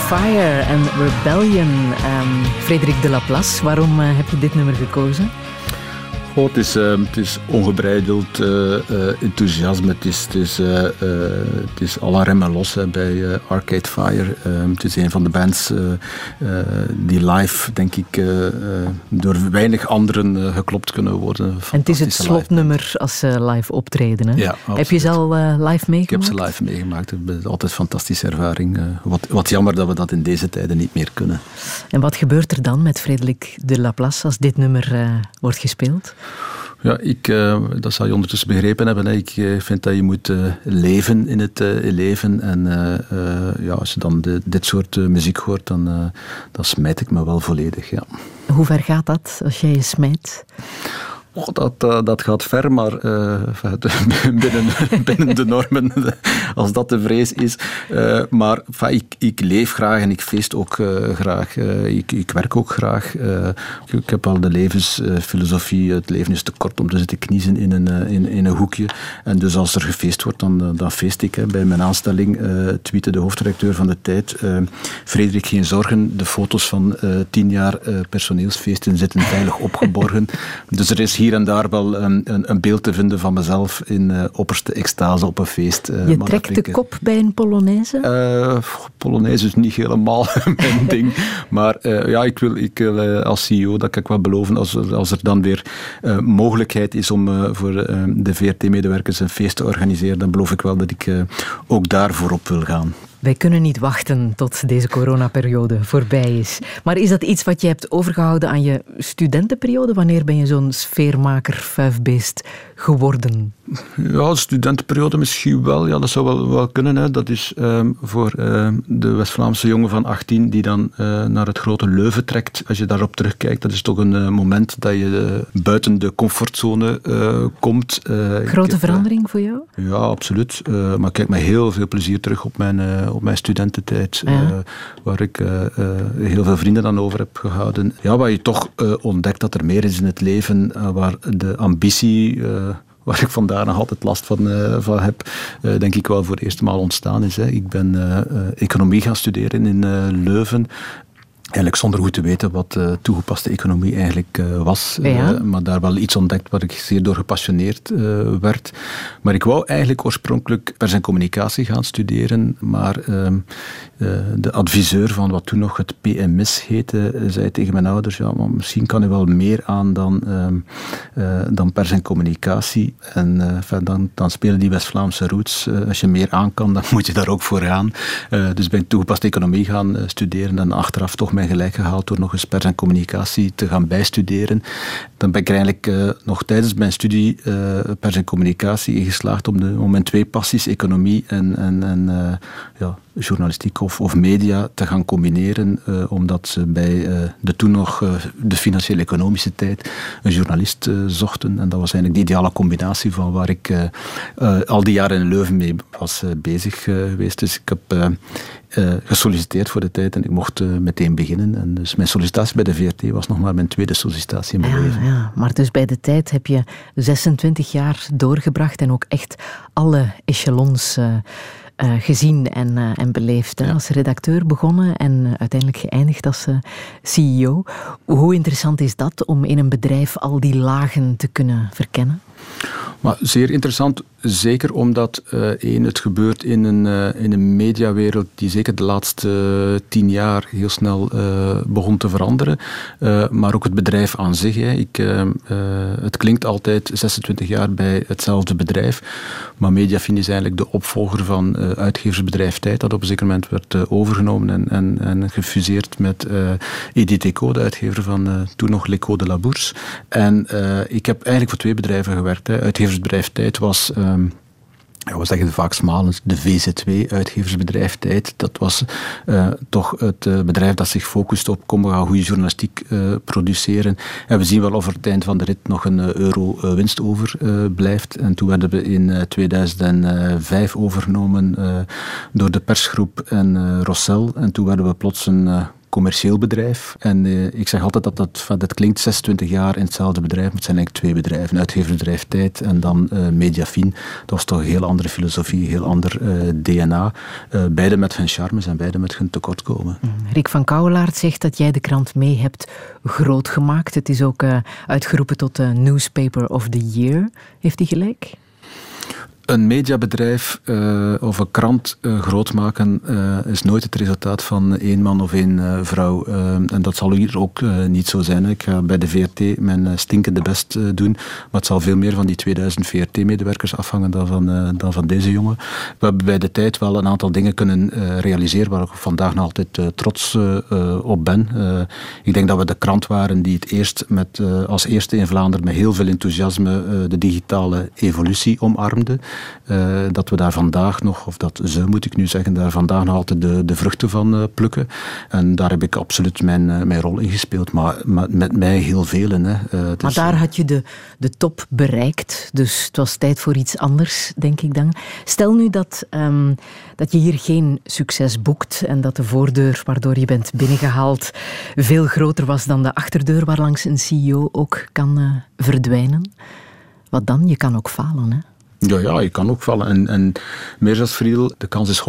Fire en Rebellion. Um, Frederik de Laplace, waarom uh, heb je dit nummer gekozen? Oh, het, is, uh, het is ongebreideld uh, enthousiasme. Het is, het is, het is alle remmen los hè, bij Arcade Fire. Ehm, het is een van de bands die live, denk ik, door weinig anderen geklopt kunnen worden. En het is het slotnummer als ze live optreden. Hè? Ja, heb je ze al live meegemaakt? Ik heb ze live meegemaakt. Het is altijd een fantastische ervaring. wat, wat jammer dat we dat in deze tijden niet meer kunnen. En wat gebeurt er dan met Frederik de Laplace als dit nummer wordt gespeeld? Ja, ik, uh, dat zal je ondertussen begrepen hebben. Hè. Ik uh, vind dat je moet uh, leven in het leven. En ja, als je dan de, dit soort muziek hoort, dan, dan smijt ik me wel volledig. Ja. Hoe ver gaat dat als jij je smijt? Oh, dat, uh, dat gaat ver, maar uh, binnen, binnen de normen, als dat de vrees is. Uh, maar ik, ik leef graag en ik feest ook graag. Ik, ik, werk ook graag. ik heb al de levensfilosofie, het leven is te kort om te zitten kniezen in een, in, in een hoekje. En dus als er gefeest wordt, dan, dan feest ik. Hè. Bij mijn aanstelling tweette de hoofdredacteur van de Tijd, Frederik, geen zorgen, de foto's van tien jaar personeelsfeesten zitten veilig opgeborgen. dus er is hier en daar wel een, een, een beeld te vinden van mezelf in uh, opperste extase op een feest. Uh, je trekt de kop bij een Polonaise? Uh, Polonaise is niet helemaal mijn ding. Maar ja, ik wil, ik als CEO, dat kan ik wel beloven, als, als er dan weer mogelijkheid is om voor de VRT-medewerkers een feest te organiseren, dan beloof ik wel dat ik ook daar voorop wil gaan. Wij kunnen niet wachten tot deze coronaperiode voorbij is. Maar is dat iets wat je hebt overgehouden aan je studentenperiode? Wanneer ben je zo'n sfeermaker, vuifbeest geworden? Ja, studentenperiode misschien wel. Ja, dat zou wel, wel kunnen. Hè. Dat is um, voor uh, de West-Vlaamse jongen van 18 die dan uh, naar het grote Leuven trekt. Als je daarop terugkijkt, dat is toch een uh, moment dat je buiten de comfortzone komt. Grote heb, verandering voor jou? Ja, absoluut. maar ik kijk met heel veel plezier terug op mijn, op mijn studententijd. Ja. waar ik heel veel vrienden dan over heb gehouden. Ja, waar je toch ontdekt dat er meer is in het leven. waar de ambitie waar ik vandaar nog altijd last van, uh, van heb, uh, denk ik wel voor de eerste maal ontstaan is. Hè. Ik ben uh, economie gaan studeren in Leuven. Eigenlijk zonder goed te weten wat uh, toegepaste economie eigenlijk uh, was. Ja. Uh, maar daar wel iets ontdekt waar ik zeer door gepassioneerd werd. Maar ik wou eigenlijk oorspronkelijk pers en communicatie gaan studeren. Maar ehm, de adviseur van wat toen nog het PMS heette, zei tegen mijn ouders, ja, maar misschien kan er wel meer aan dan, ehm, dan pers en communicatie. En dan, dan spelen die West-Vlaamse roots. als je meer aan kan, dan moet je daar ook voor gaan. dus ben ik toegepaste economie gaan studeren en achteraf toch gelijk gehaald door nog eens pers en communicatie te gaan bijstuderen. Dan ben ik eigenlijk uh, nog tijdens mijn studie uh, pers en communicatie ingeslaagd om, de, om mijn twee passies, economie en, en, en uh, ja, journalistiek of, of media te gaan combineren, uh, omdat ze bij uh, de toen nog uh, de financiële economische tijd een journalist zochten. En dat was eigenlijk de ideale combinatie van waar ik al die jaren in Leuven mee was bezig geweest. Dus ik heb gesolliciteerd voor de tijd en ik mocht meteen beginnen. En dus mijn sollicitatie bij de VRT was nog maar mijn tweede sollicitatie in mijn ja, leven. Ja. Maar dus bij de tijd heb je 26 jaar doorgebracht en ook echt alle echelons uh, gezien en, uh, en beleefd. Ja. Als redacteur begonnen en uiteindelijk geëindigd als uh, CEO. Hoe interessant is dat om in een bedrijf al die lagen te kunnen verkennen? Maar zeer interessant, zeker omdat uh, één, het gebeurt in een, uh, in een mediawereld die zeker de laatste uh, tien jaar heel snel begon te veranderen. maar ook het bedrijf aan zich. Hè. Ik, het klinkt altijd 26 jaar bij hetzelfde bedrijf. Maar Mediafin is eigenlijk de opvolger van uitgeversbedrijf Tijd, dat op een zeker moment werd overgenomen en, en, en gefuseerd met EDTCO, de uitgever van toen nog L'Eco de la Bourse. En ik heb eigenlijk voor twee bedrijven gewerkt. Uitgeversbedrijf Tijd was... Ja, we zeggen vaak smalend, de VZ2, uitgeversbedrijf Tijd. Dat was uh, toch het uh, bedrijf dat zich focust op kom, we gaan goede journalistiek uh, produceren. En we zien wel of er het eind van de rit nog een euro winst over blijft. En toen werden we in 2005 overgenomen door de persgroep en Rossel. En toen werden we plots een commercieel bedrijf. En uh, ik zeg altijd dat dat, dat klinkt 26 jaar in hetzelfde bedrijf, maar het zijn eigenlijk twee bedrijven. Uitgeversbedrijf Tijd en dan uh, Mediafin. Dat was toch een heel andere filosofie, heel ander uh, DNA. beide met hun charmes en beide met hun tekortkomen. Mm. Rick van Kouwelaert zegt dat jij de krant mee hebt groot gemaakt. Het is ook uitgeroepen tot Newspaper of the Year. Heeft hij gelijk? Een mediabedrijf uh, of een krant uh, groot maken uh, is nooit het resultaat van één man of één vrouw. en dat zal hier ook niet zo zijn. Ik ga bij de VRT mijn stinkende best doen, maar het zal veel meer van die 2000 VRT-medewerkers afhangen dan van, dan van deze jongen. We hebben bij de tijd wel een aantal dingen kunnen realiseren waar ik vandaag nog altijd trots op ben. ik denk dat we de krant waren die het eerst met, als eerste in Vlaanderen met heel veel enthousiasme de digitale evolutie omarmde. Uh, dat we daar vandaag nog, of dat ze moet ik nu zeggen, daar vandaag nog altijd de, de vruchten van uh, plukken. En daar heb ik absoluut mijn, uh, mijn rol in gespeeld, maar, maar met mij heel velen. Hè. maar daar had je de, de top bereikt, dus het was tijd voor iets anders, denk ik dan. Stel nu dat, um, dat je hier geen succes boekt en dat de voordeur waardoor je bent binnengehaald veel groter was dan de achterdeur waarlangs een CEO ook kan verdwijnen. Wat dan? Je kan ook falen, hè? Ja, ja, je kan ook vallen. En, en meer als Friedel, de kans is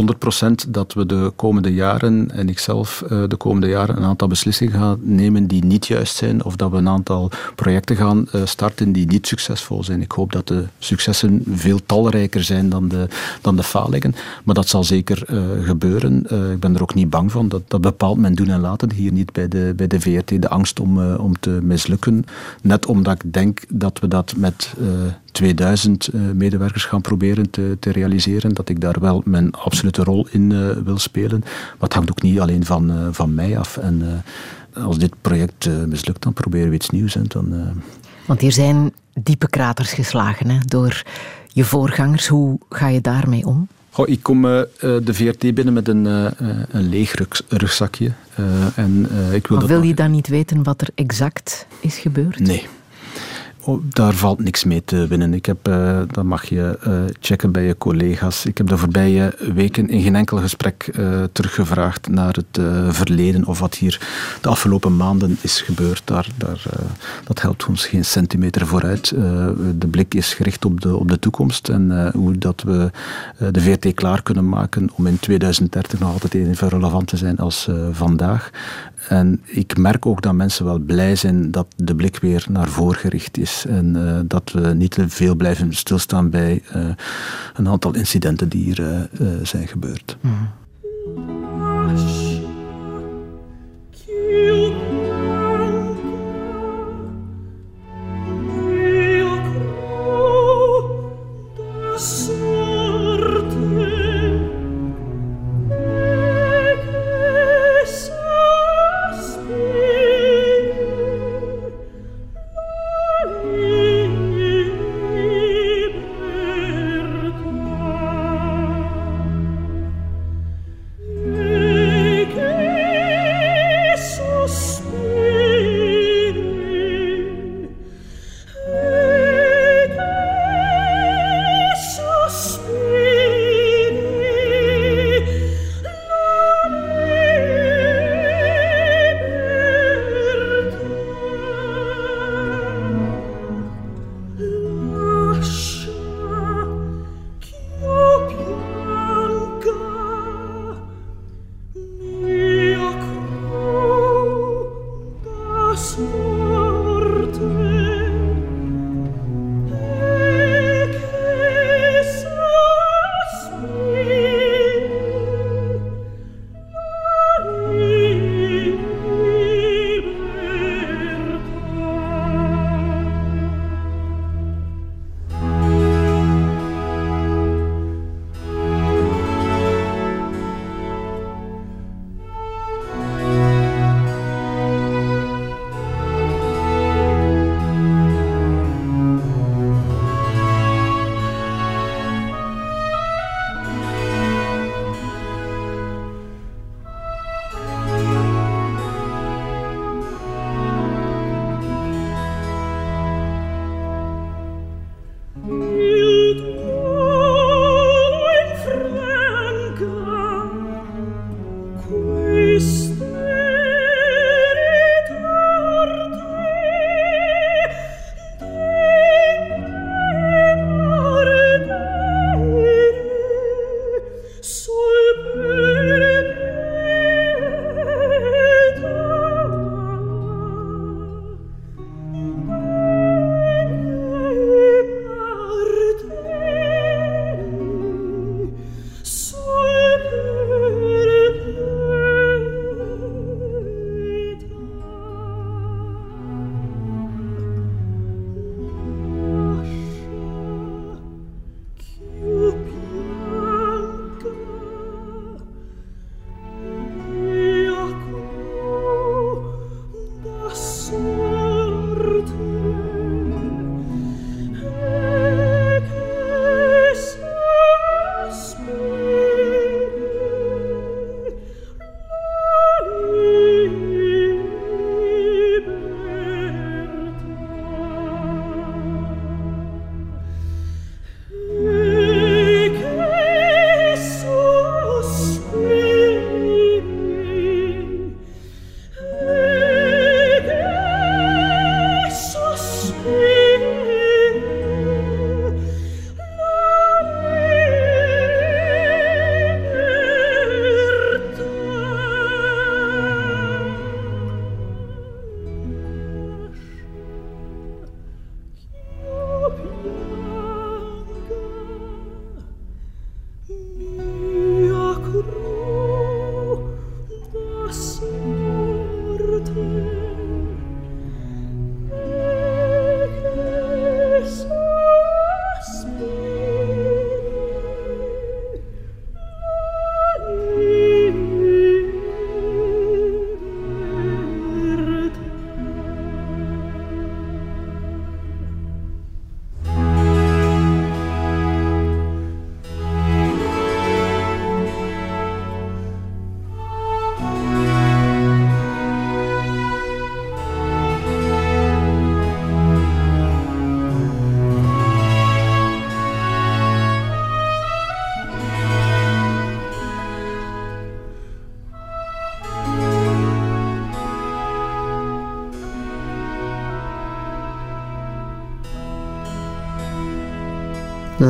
100% dat we de komende jaren, en ikzelf uh, de komende jaren, een aantal beslissingen gaan nemen die niet juist zijn, of dat we een aantal projecten gaan uh, starten die niet succesvol zijn. Ik hoop dat de successen veel talrijker zijn dan de, dan de falingen, maar dat zal zeker uh, gebeuren. ik ben er ook niet bang van. Dat, dat bepaalt mijn doen en laten hier niet bij de, bij de VRT, de angst om, om te mislukken. Net omdat ik denk dat we dat met 2000 medewerkers gaan proberen te, te, realiseren. Dat ik daar wel mijn absolute rol in uh, wil spelen. Maar het hangt ook niet alleen van, uh, van mij af. En uh, als dit project mislukt, dan proberen we iets nieuws. En dan, Want hier zijn diepe kraters geslagen hè, door je voorgangers. Hoe ga je daarmee om? Goh, ik kom uh, de VRT binnen met een, uh, een leeg rugzakje. Uh, en, ik wil maar wil je dan niet weten wat er exact is gebeurd? Nee. Oh, daar valt niks mee te winnen. Ik heb, uh, dat mag je uh, checken bij je collega's. Ik heb de voorbije weken in geen enkel gesprek uh, teruggevraagd naar het verleden of wat hier de afgelopen maanden is gebeurd. Daar, daar, dat helpt ons geen centimeter vooruit. de blik is gericht op de, op de toekomst en hoe dat we de VRT klaar kunnen maken om in 2030 nog altijd even relevant te zijn als vandaag. En ik merk ook dat mensen wel blij zijn dat de blik weer naar voren gericht is. En uh, dat we niet te veel blijven stilstaan bij uh, een aantal incidenten die hier uh, zijn gebeurd. Mm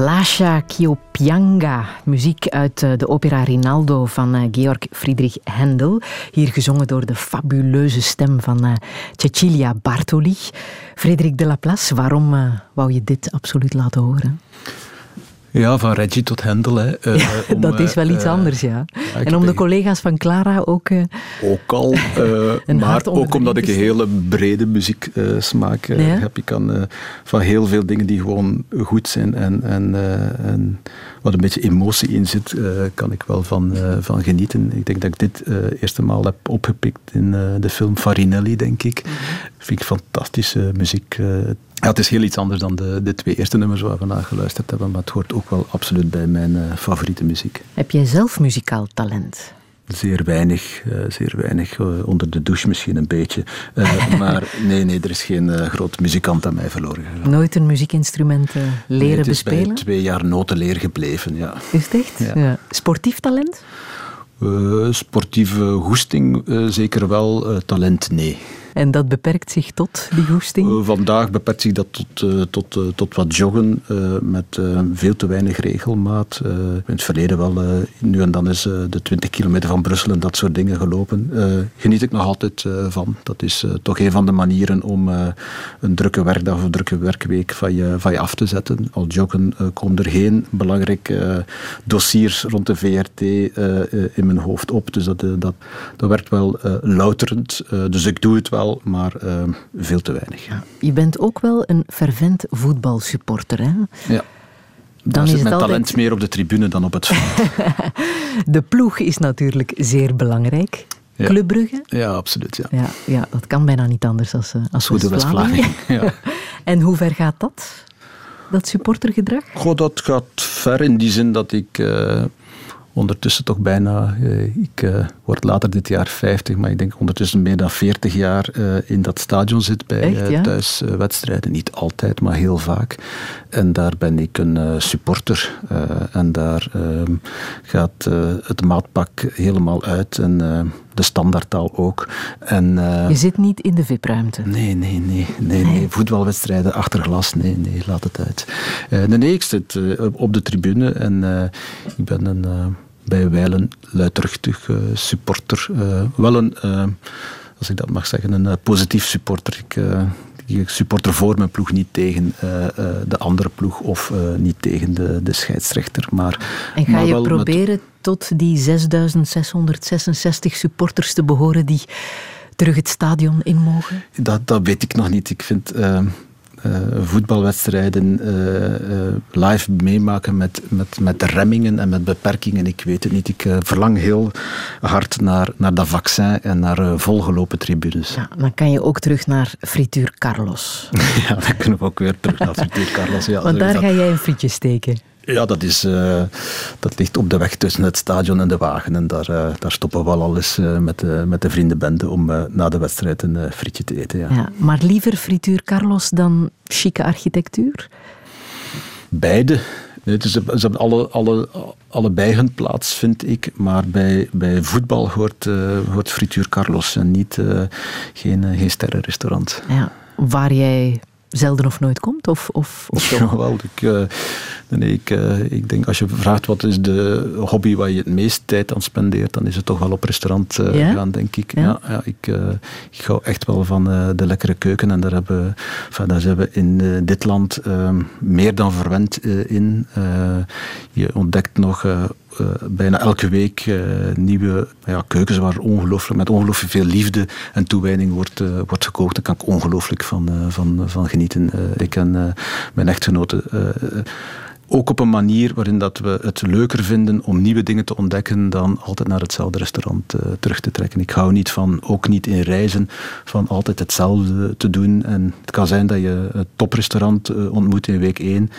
Lascia Chiopianga, muziek uit eh, de opera Rinaldo van eh, Georg Friedrich Händel. Hier gezongen door de fabuleuze stem van uh, Cecilia Bartoli. Frederik de Laplace, waarom wou je dit absoluut laten horen? Ja, van Reggie tot Hendel. Hè. Uh, om, dat is wel iets uh, anders, ja. ja en om de collega's van Clara ook... Uh, ook al, maar ook omdat ik een hele brede muzieksmaak heb. Ik kan van heel veel dingen die gewoon goed zijn en, en, en wat een beetje emotie in zit, kan ik wel van, van genieten. Ik denk dat ik dit eerste maal heb opgepikt in de film Farinelli, denk ik. Mm Vind ik fantastische muziek. Ja, het is heel iets anders dan de, de twee eerste nummers waar we naar geluisterd hebben, maar het hoort ook wel absoluut bij mijn uh, favoriete muziek. Heb jij zelf muzikaal talent? Zeer weinig, uh, zeer weinig. Uh, onder de douche misschien een beetje. maar nee, nee, er is geen groot muzikant aan mij verloren gegaan. Nooit een muziekinstrument leren nee, het is bespelen? Bij twee jaar notenleer gebleven, ja. Is het echt? Ja. Sportief talent? sportieve goesting zeker wel, talent nee. En dat beperkt zich tot die goesting? Uh, vandaag beperkt zich dat tot, uh, tot, uh, tot wat joggen met veel te weinig regelmaat. in het verleden wel, nu en dan is de 20 kilometer van Brussel en dat soort dingen gelopen. geniet ik nog altijd van. Dat is toch een van de manieren om een drukke werkdag of een drukke werkweek van je, van je af te zetten. Al joggen komen er geen belangrijke dossiers rond de VRT in mijn hoofd op. Dus dat, dat, dat werkt wel louterend. dus ik doe het wel maar uh, veel te weinig. Ja. Je bent ook wel een fervent voetbalsupporter, hè? Ja. Dan is zit mijn altijd... talent meer op de tribune dan op het veld. de ploeg is natuurlijk zeer belangrijk. Ja. Club Brugge? Ja, absoluut. Ja. Ja, ja, dat kan bijna niet anders als, eh, als West-Vlamingen. ja. en hoe ver gaat dat? Dat supportergedrag? Goh, dat gaat ver in die zin dat ik... Uh, ondertussen toch bijna, eh, ik uh, word later dit jaar 50, maar ik denk ondertussen meer dan 40 jaar uh, in dat stadion zit bij Echt, ja? thuiswedstrijden. Niet altijd, maar heel vaak. En daar ben ik een supporter. en daar ehm, gaat het maatpak helemaal uit. En de standaardtaal ook. En, Je zit niet in de VIP-ruimte? Nee, nee, nee, nee, nee. Voetbalwedstrijden achter glas, nee, nee, laat het uit. nee, nee, ik zit op de tribune en ik ben een bij wijlen luidruchtig uh, supporter. Uh, wel een, uh, als ik dat mag zeggen, een positief supporter. Ik, ik supporter voor mijn ploeg, niet tegen de andere ploeg of niet tegen de, de scheidsrechter. Maar, en ga maar je proberen met... tot die 6666 supporters te behoren die terug het stadion in mogen? Dat, dat weet ik nog niet. Ik vind uh, voetbalwedstrijden uh, uh, live meemaken met, met, met remmingen en met beperkingen. Ik weet het niet. Ik verlang heel hard naar, naar dat vaccin en naar volgelopen tribunes. Ja, dan kan je ook terug naar Frituur Carlos. ja, dan kunnen we ook weer terug naar Frituur Carlos. Ja, Want daar ga jij een frietje steken. Ja, dat, is, uh, dat ligt op de weg tussen het stadion en de wagen. En daar, uh, daar stoppen we al alles uh, met, de, met de vriendenbende om na de wedstrijd een frietje te eten. Ja. ja. maar liever frituur Carlos dan chique architectuur? Beide. Het is, ze hebben alle, alle, allebei hun plaats, vind ik. Maar bij, bij voetbal hoort, hoort frituur Carlos en niet geen, geen sterrenrestaurant. Ja, waar jij zelden of nooit komt? Of, of, of ja, wel. Ik, nee, ik, uh, ik denk als je vraagt wat is de hobby waar je het meest tijd aan spendeert, dan is het toch wel op restaurant uh, ja? gaan, denk ik. Ja? ja, ja ik, ik hou echt wel van de lekkere keuken en daar, hebben, enfin, daar zijn we in dit land ehm, meer dan verwend in. je ontdekt nog uh, bijna elke week uh, nieuwe ja, keukens waar ongelooflijk, met ongelooflijk veel liefde en toewijding wordt, uh, wordt gekookt. Daar kan ik ongelooflijk van, van, van genieten. ik en mijn echtgenote ook op een manier waarin dat we het leuker vinden om nieuwe dingen te ontdekken dan altijd naar hetzelfde restaurant uh, terug te trekken. Ik hou niet van, ook niet in reizen, van altijd hetzelfde te doen. En het kan zijn dat je het toprestaurant uh, ontmoet in week 1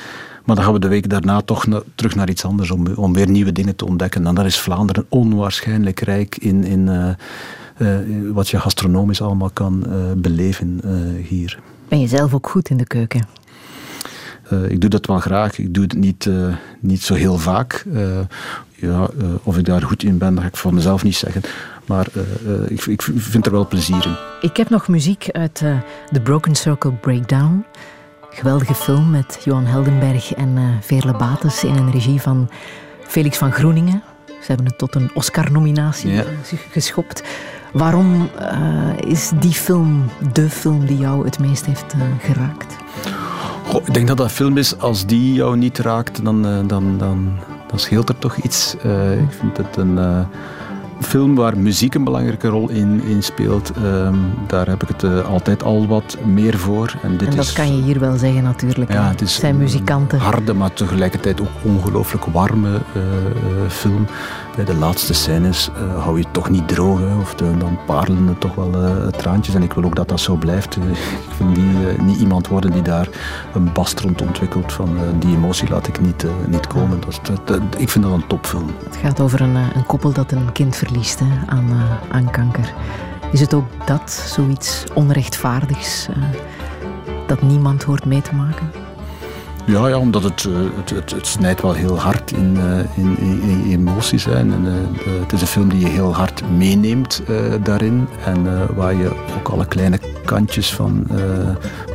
maar dan gaan we de week daarna toch terug naar iets anders om, om weer nieuwe dingen te ontdekken. En daar is Vlaanderen onwaarschijnlijk rijk in, in uh, wat je gastronomisch allemaal kan beleven hier. Ben je zelf ook goed in de keuken? Ik doe dat wel graag. Ik doe het niet, niet zo heel vaak. ja, of ik daar goed in ben, dat ga ik voor mezelf niet zeggen. Maar ik, ik, vind er wel plezier in. Ik heb nog muziek uit de Broken Circle Breakdown. Geweldige film met Johan Heldenberg en Veerle Bates in een regie van Felix van Groeningen. Ze hebben het tot een Oscar-nominatie ja. geschopt. Waarom is die film de film die jou het meest heeft geraakt? Goh, ik denk dat dat een film is, als die jou niet raakt, dan, uh, dan, dan, dan scheelt er toch iets. ik vind het een film waar muziek een belangrijke rol in, in speelt, um, daar heb ik het uh, altijd al wat meer voor. En, dit en dat is, kan je hier wel zeggen natuurlijk. Ja, het is zijn muzikanten. harde, maar tegelijkertijd ook ongelooflijk warme uh, film. Bij de laatste scènes uh, hou je het toch niet droog, hè, of dan parelen er toch wel traantjes. En ik wil ook dat dat zo blijft. ik vind die, niet iemand worden die daar een bast rond ontwikkelt. Van, die emotie laat ik niet, niet komen. Dat, ik vind dat een topfilm. Het gaat over een, een koppel dat een kind verliest aan, uh, aan kanker. Is het ook dat, zoiets onrechtvaardigs, uh, dat niemand hoort mee te maken? Ja, ja omdat het, uh, het, het, het, snijdt wel heel hard in, in, in, emoties. Hè. En, het is een film die je heel hard meeneemt daarin. En waar je ook alle kleine kantjes van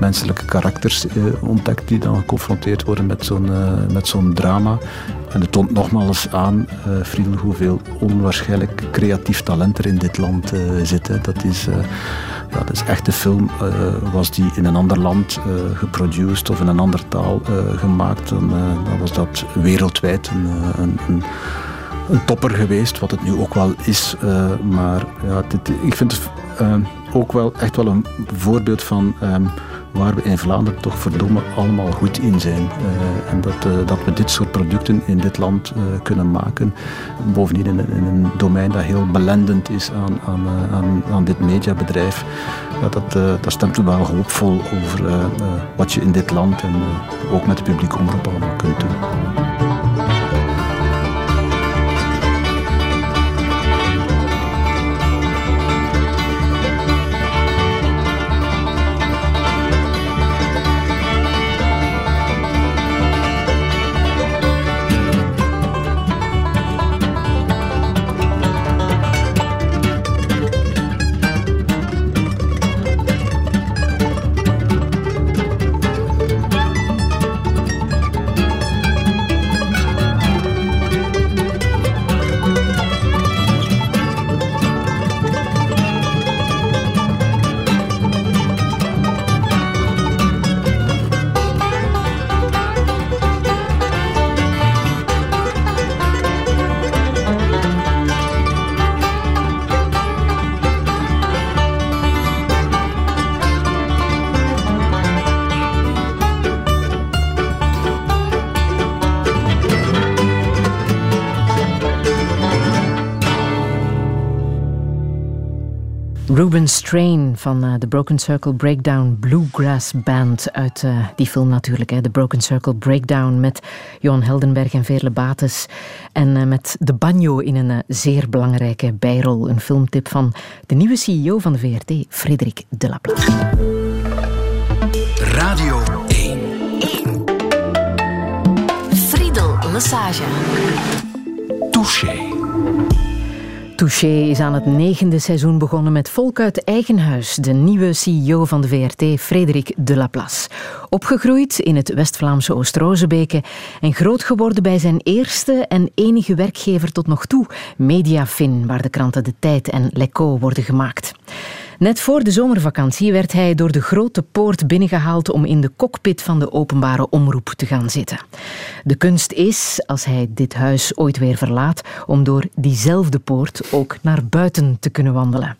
menselijke karakters ontdekt die dan geconfronteerd worden met zo'n met zo'n drama. En het toont nogmaals aan, uh, Friedel, hoeveel onwaarschijnlijk creatief talent er in dit land uh, zit. Hè. Dat, is, uh, ja, dat is echt een film. was die in een ander land geproduced of in een andere taal gemaakt, dan, was dat wereldwijd een, een, een, topper geweest. Wat het nu ook wel is. maar ja, dit, ik vind het ook wel echt wel een voorbeeld van. Um, waar we in Vlaanderen toch verdomme allemaal goed in zijn. Uh, en dat, uh, dat we dit soort producten in dit land uh, kunnen maken. Bovendien in, in, een domein dat heel belendend is aan, aan, aan, aan dit mediabedrijf. Ja, dat, dat stemt wel hoopvol over wat je in dit land en ook met de publieke omroep allemaal kunt doen. Strain van uh, de Broken Circle Breakdown Bluegrass Band uit uh, die film natuurlijk. De Broken Circle Breakdown met Johan Heldenberg en Veerle Bates. En uh, met de banjo in een zeer belangrijke bijrol. Een filmtip van de nieuwe CEO van de VRT, Frederik Delaplace. Radio 1. 1. Friedel Massage. Touché. Touché is aan het negende seizoen begonnen met volk uit eigen huis. De nieuwe CEO van de VRT, Frederik de Laplace. Opgegroeid in het West-Vlaamse Oost-Rozebeke en groot geworden bij zijn eerste en enige werkgever tot nog toe, Mediafin, waar de kranten De Tijd en Leco worden gemaakt. Net voor de zomervakantie werd hij door de grote poort binnengehaald om in de cockpit van de openbare omroep te gaan zitten. De kunst is, als hij dit huis ooit weer verlaat, om door diezelfde poort ook naar buiten te kunnen wandelen.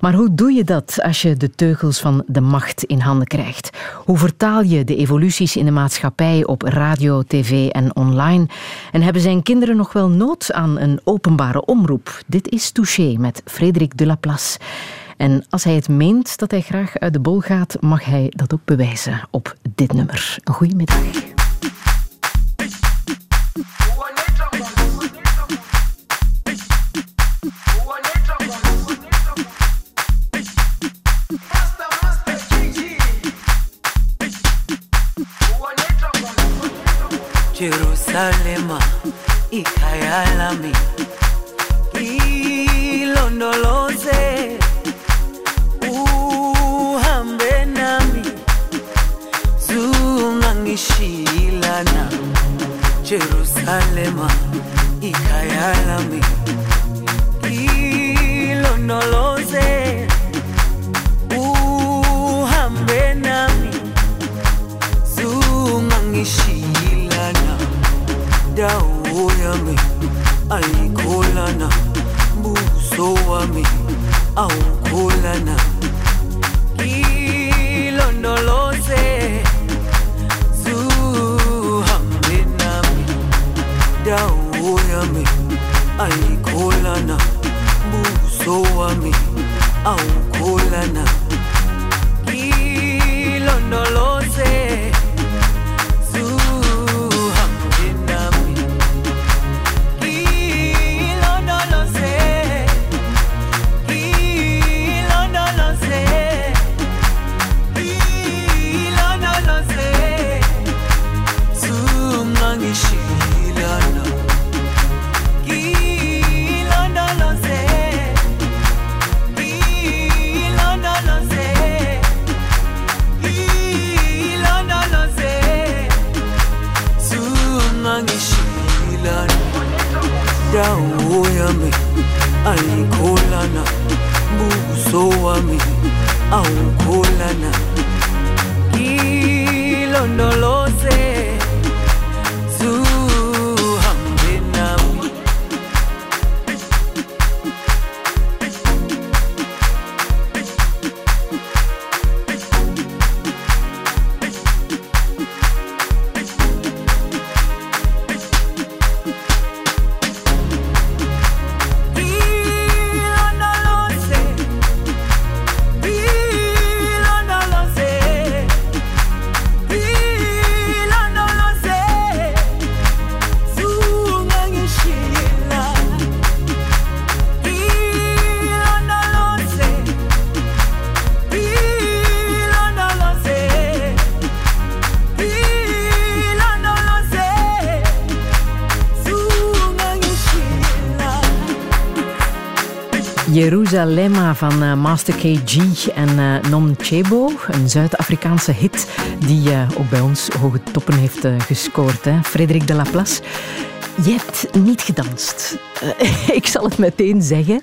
Maar hoe doe je dat als je de teugels van de macht in handen krijgt? Hoe vertaal je de evoluties in de maatschappij op radio, tv en online? En hebben zijn kinderen nog wel nood aan een openbare omroep? Dit is Touché met Frederik de Laplace. En als hij het meent dat hij graag uit de bol gaat, mag hij dat ook bewijzen op dit nummer. Een goedemiddag. Jerusalema ikhaya lami ilondoloze ungangishilana Jerusalema ikhaya lami ilondoloze uhambe nami. Zungangishilana. Dawo yami ayikholana. Buso wami awukholana yami ayikholana buso wami awukholana ilondoloze Jeruzalemma van eh, Master KG en eh, Non Chebo, een Zuid-Afrikaanse hit die eh, ook bij ons hoge toppen heeft gescoord. Hè. Frederik de Laplace, je hebt niet gedanst. Ik zal het meteen zeggen,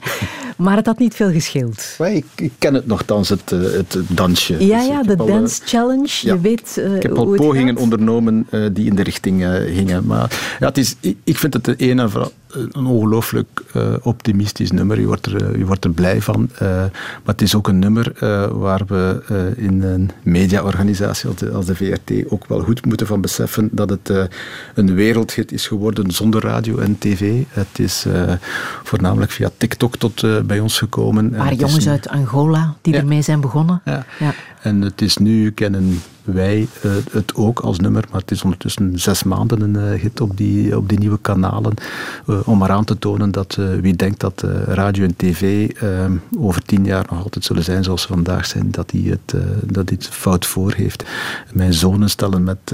maar het had niet veel gescheeld. Ik, ik ken het nogthans, het, het dansje. Ja, Dus ja, de al, Dance Challenge. ja. Je weet Ik heb al pogingen ondernomen die in de richting gingen. Maar ja, het is, ik, ik vind het de ene en vooral een ongelooflijk eh, optimistisch nummer. Je wordt er, eh, je wordt er blij van. Eh, maar het is ook een nummer waar we in een mediaorganisatie als de, als de VRT ook wel goed moeten van beseffen dat het een wereldhit is geworden zonder radio en tv. Het is voornamelijk via TikTok tot bij ons gekomen. En Maar het is jongens een- uit Angola die Ja. ermee zijn begonnen. ja. Ja. En het is nu, kennen wij eh, het ook als nummer, maar het is ondertussen zes maanden een eh, hit op die, op nieuwe kanalen. eh, om maar aan te tonen dat wie denkt dat radio en tv over tien jaar nog altijd zullen zijn zoals ze vandaag zijn, dat hij het, dat het fout voor heeft. Mijn zonen stellen met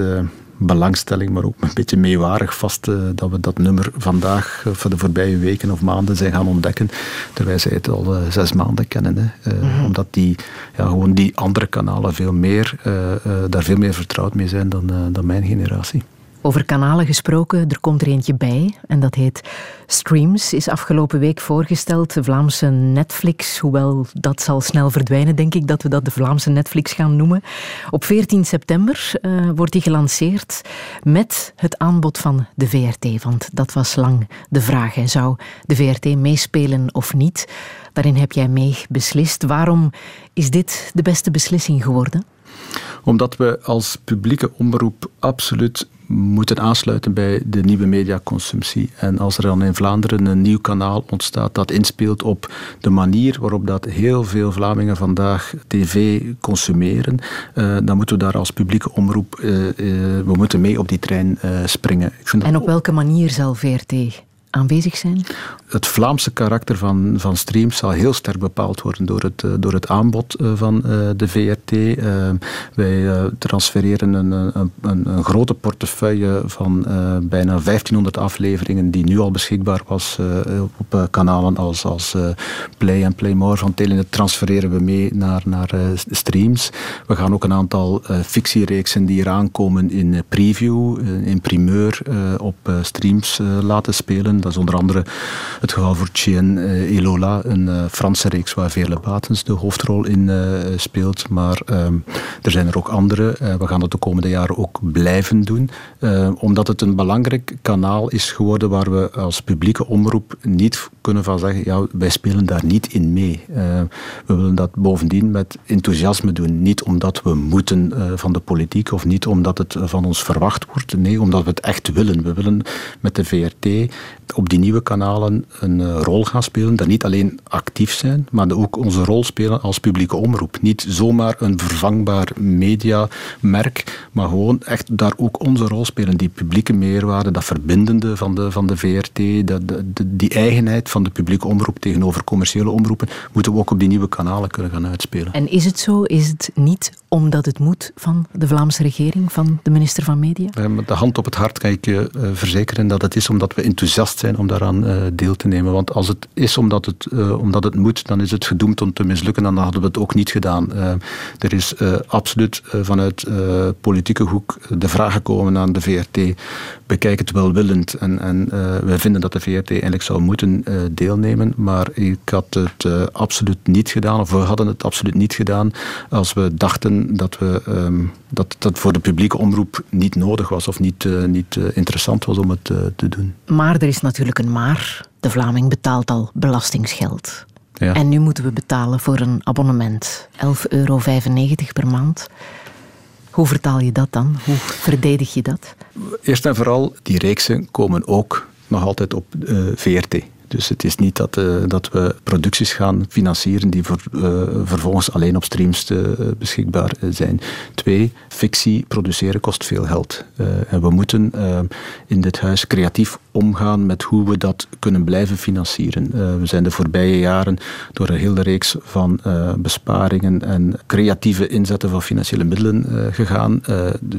belangstelling, maar ook een beetje meewarig vast eh, dat we dat nummer vandaag eh, voor de voorbije weken of maanden zijn gaan ontdekken, terwijl zij het al eh, zes maanden kennen. Hè. Eh, Omdat die, ja, gewoon die andere kanalen veel meer, daar veel meer vertrouwd mee zijn dan, dan mijn generatie. Over kanalen gesproken, er komt er eentje bij en dat heet Streams. Is afgelopen week voorgesteld, de Vlaamse Netflix. Hoewel dat zal snel verdwijnen, denk ik, dat we dat de Vlaamse Netflix gaan noemen. Op 14 september eh, wordt die gelanceerd met het aanbod van de VRT. Want dat was lang de vraag. Hè. Zou de VRT meespelen of niet? Daarin heb jij mee beslist. Waarom is dit de beste beslissing geworden? Omdat we als publieke omroep absoluut moeten aansluiten bij de nieuwe mediaconsumptie. En als er dan in Vlaanderen een nieuw kanaal ontstaat dat inspeelt op de manier waarop dat heel veel Vlamingen vandaag tv consumeren, eh, dan moeten we daar als publieke omroep, eh, eh, we moeten mee op die trein springen. Ik vind En op welke manier zal VRT aanwezig zijn? Het Vlaamse karakter van, van streams zal heel sterk bepaald worden door het, eh, door het aanbod eh, van eh, de VRT. Wij transfereren een, een, een, grote portefeuille van bijna 1500 afleveringen die nu al beschikbaar was op kanalen als, als Play en Play More van Telenet transfereren we mee naar, naar streams. We gaan ook een aantal fictiereeksen die eraan komen in preview, in primeur op streams laten spelen. Dat is onder andere het geval voor Chien eh, Elola, een eh, Franse reeks waar Veerle Batens de hoofdrol in eh, speelt. Maar ehm, er zijn er ook andere. Eh, we gaan dat de komende jaren ook blijven doen. Eh, omdat het een belangrijk kanaal is geworden waar we als publieke omroep niet kunnen van zeggen, ja, wij spelen daar niet in mee. Eh, we willen dat bovendien met enthousiasme doen. Niet omdat we moeten eh, van de politiek of niet omdat het van ons verwacht wordt. Nee, omdat we het echt willen. We willen met de VRT op die nieuwe kanalen een eh, rol gaan spelen. Dat niet alleen actief zijn, maar ook onze rol spelen als publieke omroep. Niet zomaar een vervangbaar mediamerk, maar gewoon echt daar ook onze rol spelen. Die publieke meerwaarde, dat verbindende van de, van de VRT, dat, de, de- die eigenheid van de publieke omroep tegenover commerciële omroepen, moeten we ook op die nieuwe kanalen kunnen gaan uitspelen. En is het zo? Is het niet omdat het moet van de Vlaamse regering, van de minister van Media? Met de hand op het hart kan ik je eh, verzekeren dat het is omdat we enthousiast zijn om daaraan eh, deel te nemen. Want als het is omdat het, eh, omdat het moet, dan is het gedoemd om te mislukken en dan hadden we het ook niet gedaan. Eh, er is absoluut vanuit politieke hoek de vraag gekomen aan de VRT, bekijk het welwillend. En, en wij vinden dat de VRT eigenlijk zou moeten deelnemen, maar ik had het absoluut niet gedaan, of we hadden het absoluut niet gedaan, als we dachten dat, we, ehm, dat dat voor de publieke omroep niet nodig was of niet, niet interessant was om het te doen. Maar er is natuurlijk een maar. De Vlaming betaalt al belastingsgeld. Ja. En nu moeten we betalen voor een abonnement. 11,95 euro per maand. Hoe vertaal je dat dan? Hoe verdedig je dat? Eerst en vooral, die reeksen komen ook nog altijd op eh, VRT. Dus het is niet dat, eh, dat we producties gaan financieren die voor, eh, vervolgens alleen op streams eh, beschikbaar zijn. Twee, fictie produceren kost veel geld. En we moeten in dit huis creatief omgaan met hoe we dat kunnen blijven financieren. We zijn de voorbije jaren door een hele reeks van besparingen en creatieve inzetten van financiële middelen gegaan.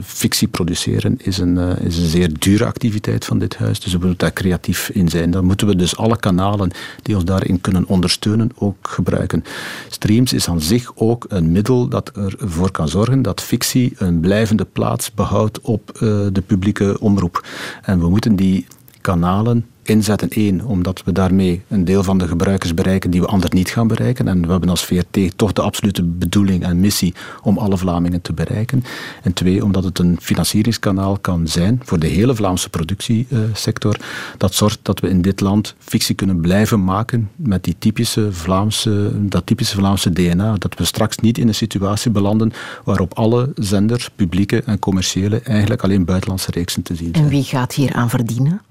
Fictie produceren is een, is een zeer dure activiteit van dit huis, dus we moeten daar creatief in zijn. Dan moeten we dus alle kanalen die ons daarin kunnen ondersteunen ook gebruiken. Streams is aan zich ook een middel dat ervoor kan zorgen dat fictie een blijvende plaats behoudt op eh, de publieke omroep. En we moeten die kanalen inzetten. Eén, omdat we daarmee een deel van de gebruikers bereiken die we anders niet gaan bereiken. En we hebben als VRT toch de absolute bedoeling en missie om alle Vlamingen te bereiken. En twee, omdat het een financieringskanaal kan zijn voor de hele Vlaamse productiesector. Dat zorgt dat we in dit land fictie kunnen blijven maken met die typische Vlaamse, dat typische Vlaamse DNA. Dat we straks niet in een situatie belanden waarop alle zenders, publieke en commerciële, eigenlijk alleen buitenlandse reeksen te zien zijn. En wie gaat hier aan verdienen?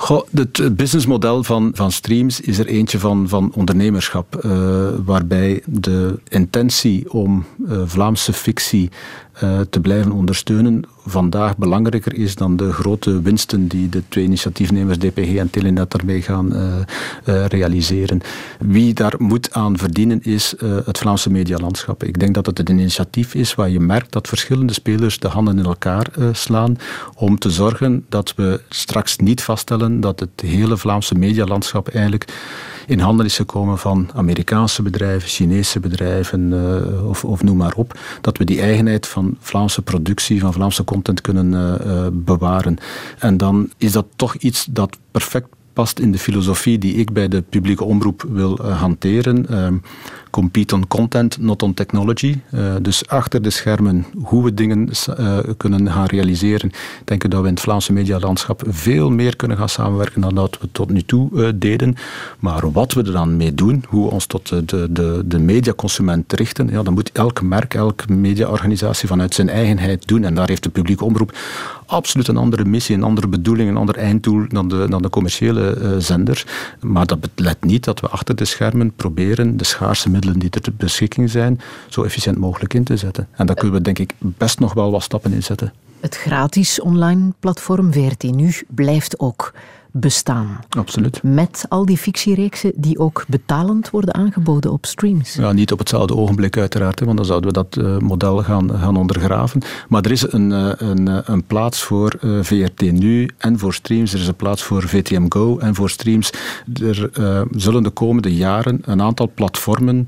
Goh, het businessmodel van, van streams is er eentje van, van ondernemerschap, eh, waarbij de intentie om eh, Vlaamse fictie eh, te blijven ondersteunen vandaag belangrijker is dan de grote winsten die de twee initiatiefnemers DPG en Telenet daarmee gaan eh, eh, realiseren. Wie daar moet aan verdienen is het Vlaamse medialandschap. Ik denk dat het een initiatief is waar je merkt dat verschillende spelers de handen in elkaar slaan om te zorgen dat we straks niet vaststellen dat het hele Vlaamse medialandschap eigenlijk in handen is gekomen van Amerikaanse bedrijven, Chinese bedrijven of, of noem maar op. Dat we die eigenheid van Vlaamse productie, van Vlaamse content kunnen eh, eh, bewaren. En dan is dat toch iets dat perfect past in de filosofie die ik bij de publieke omroep wil eh, hanteren. Ehm, compete on content, not on technology. Eh, dus achter de schermen hoe we dingen eh, kunnen gaan realiseren, denk ik dat we in het Vlaamse medialandschap veel meer kunnen gaan samenwerken dan dat we tot nu toe eh, deden. Maar wat we er dan mee doen, hoe we ons tot de, de, de, mediaconsument richten, ja, dan moet elk merk, elke mediaorganisatie vanuit zijn eigenheid doen. En daar heeft de publieke omroep absoluut een andere missie, een andere bedoeling, een ander einddoel dan de, dan de commerciële zender. Maar dat belet niet dat we achter de schermen proberen de schaarse middelen die er ter beschikking zijn, zo efficiënt mogelijk in te zetten. En daar kunnen we denk ik best nog wel wat stappen in zetten. Het gratis online platform VRT Nu blijft ook bestaan. Absoluut. Met al die fictiereeksen die ook betalend worden aangeboden op streams. Ja, niet op hetzelfde ogenblik uiteraard, hè, want dan zouden we dat eh, model gaan, gaan ondergraven. Maar er is een, eh, een, eh, een plaats voor VRT Nu en voor streams. Er is een plaats voor VTM Go en voor streams. Er zullen de komende jaren een aantal platformen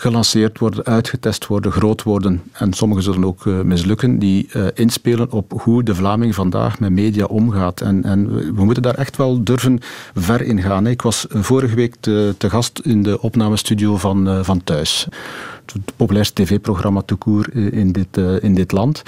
gelanceerd worden, uitgetest worden, groot worden en sommige zullen ook eh, mislukken, die eh, inspelen op hoe de Vlaming vandaag met media omgaat. En, en we- moeten daar echt wel durven ver in gaan. Ik was eh, vorige week te, te gast in de opnamestudio van, van Thuis. Het populairste tv-programma toekoer in dit, in dit land.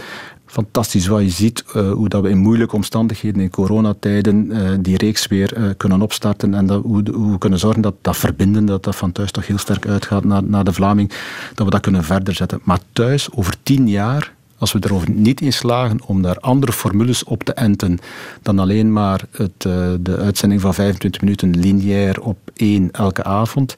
Fantastisch wat je ziet, eh, hoe dat we in moeilijke omstandigheden, in coronatijden, eh, die reeks weer eh, kunnen opstarten en dat, hoe, hoe we kunnen zorgen dat dat verbinden, dat dat van thuis toch heel sterk uitgaat naar, naar de Vlaming, dat we dat kunnen verder zetten. Maar thuis, over tien jaar, als we erover niet in slagen om daar andere formules op te enten dan alleen maar het, de uitzending van 25 minuten lineair op één elke avond,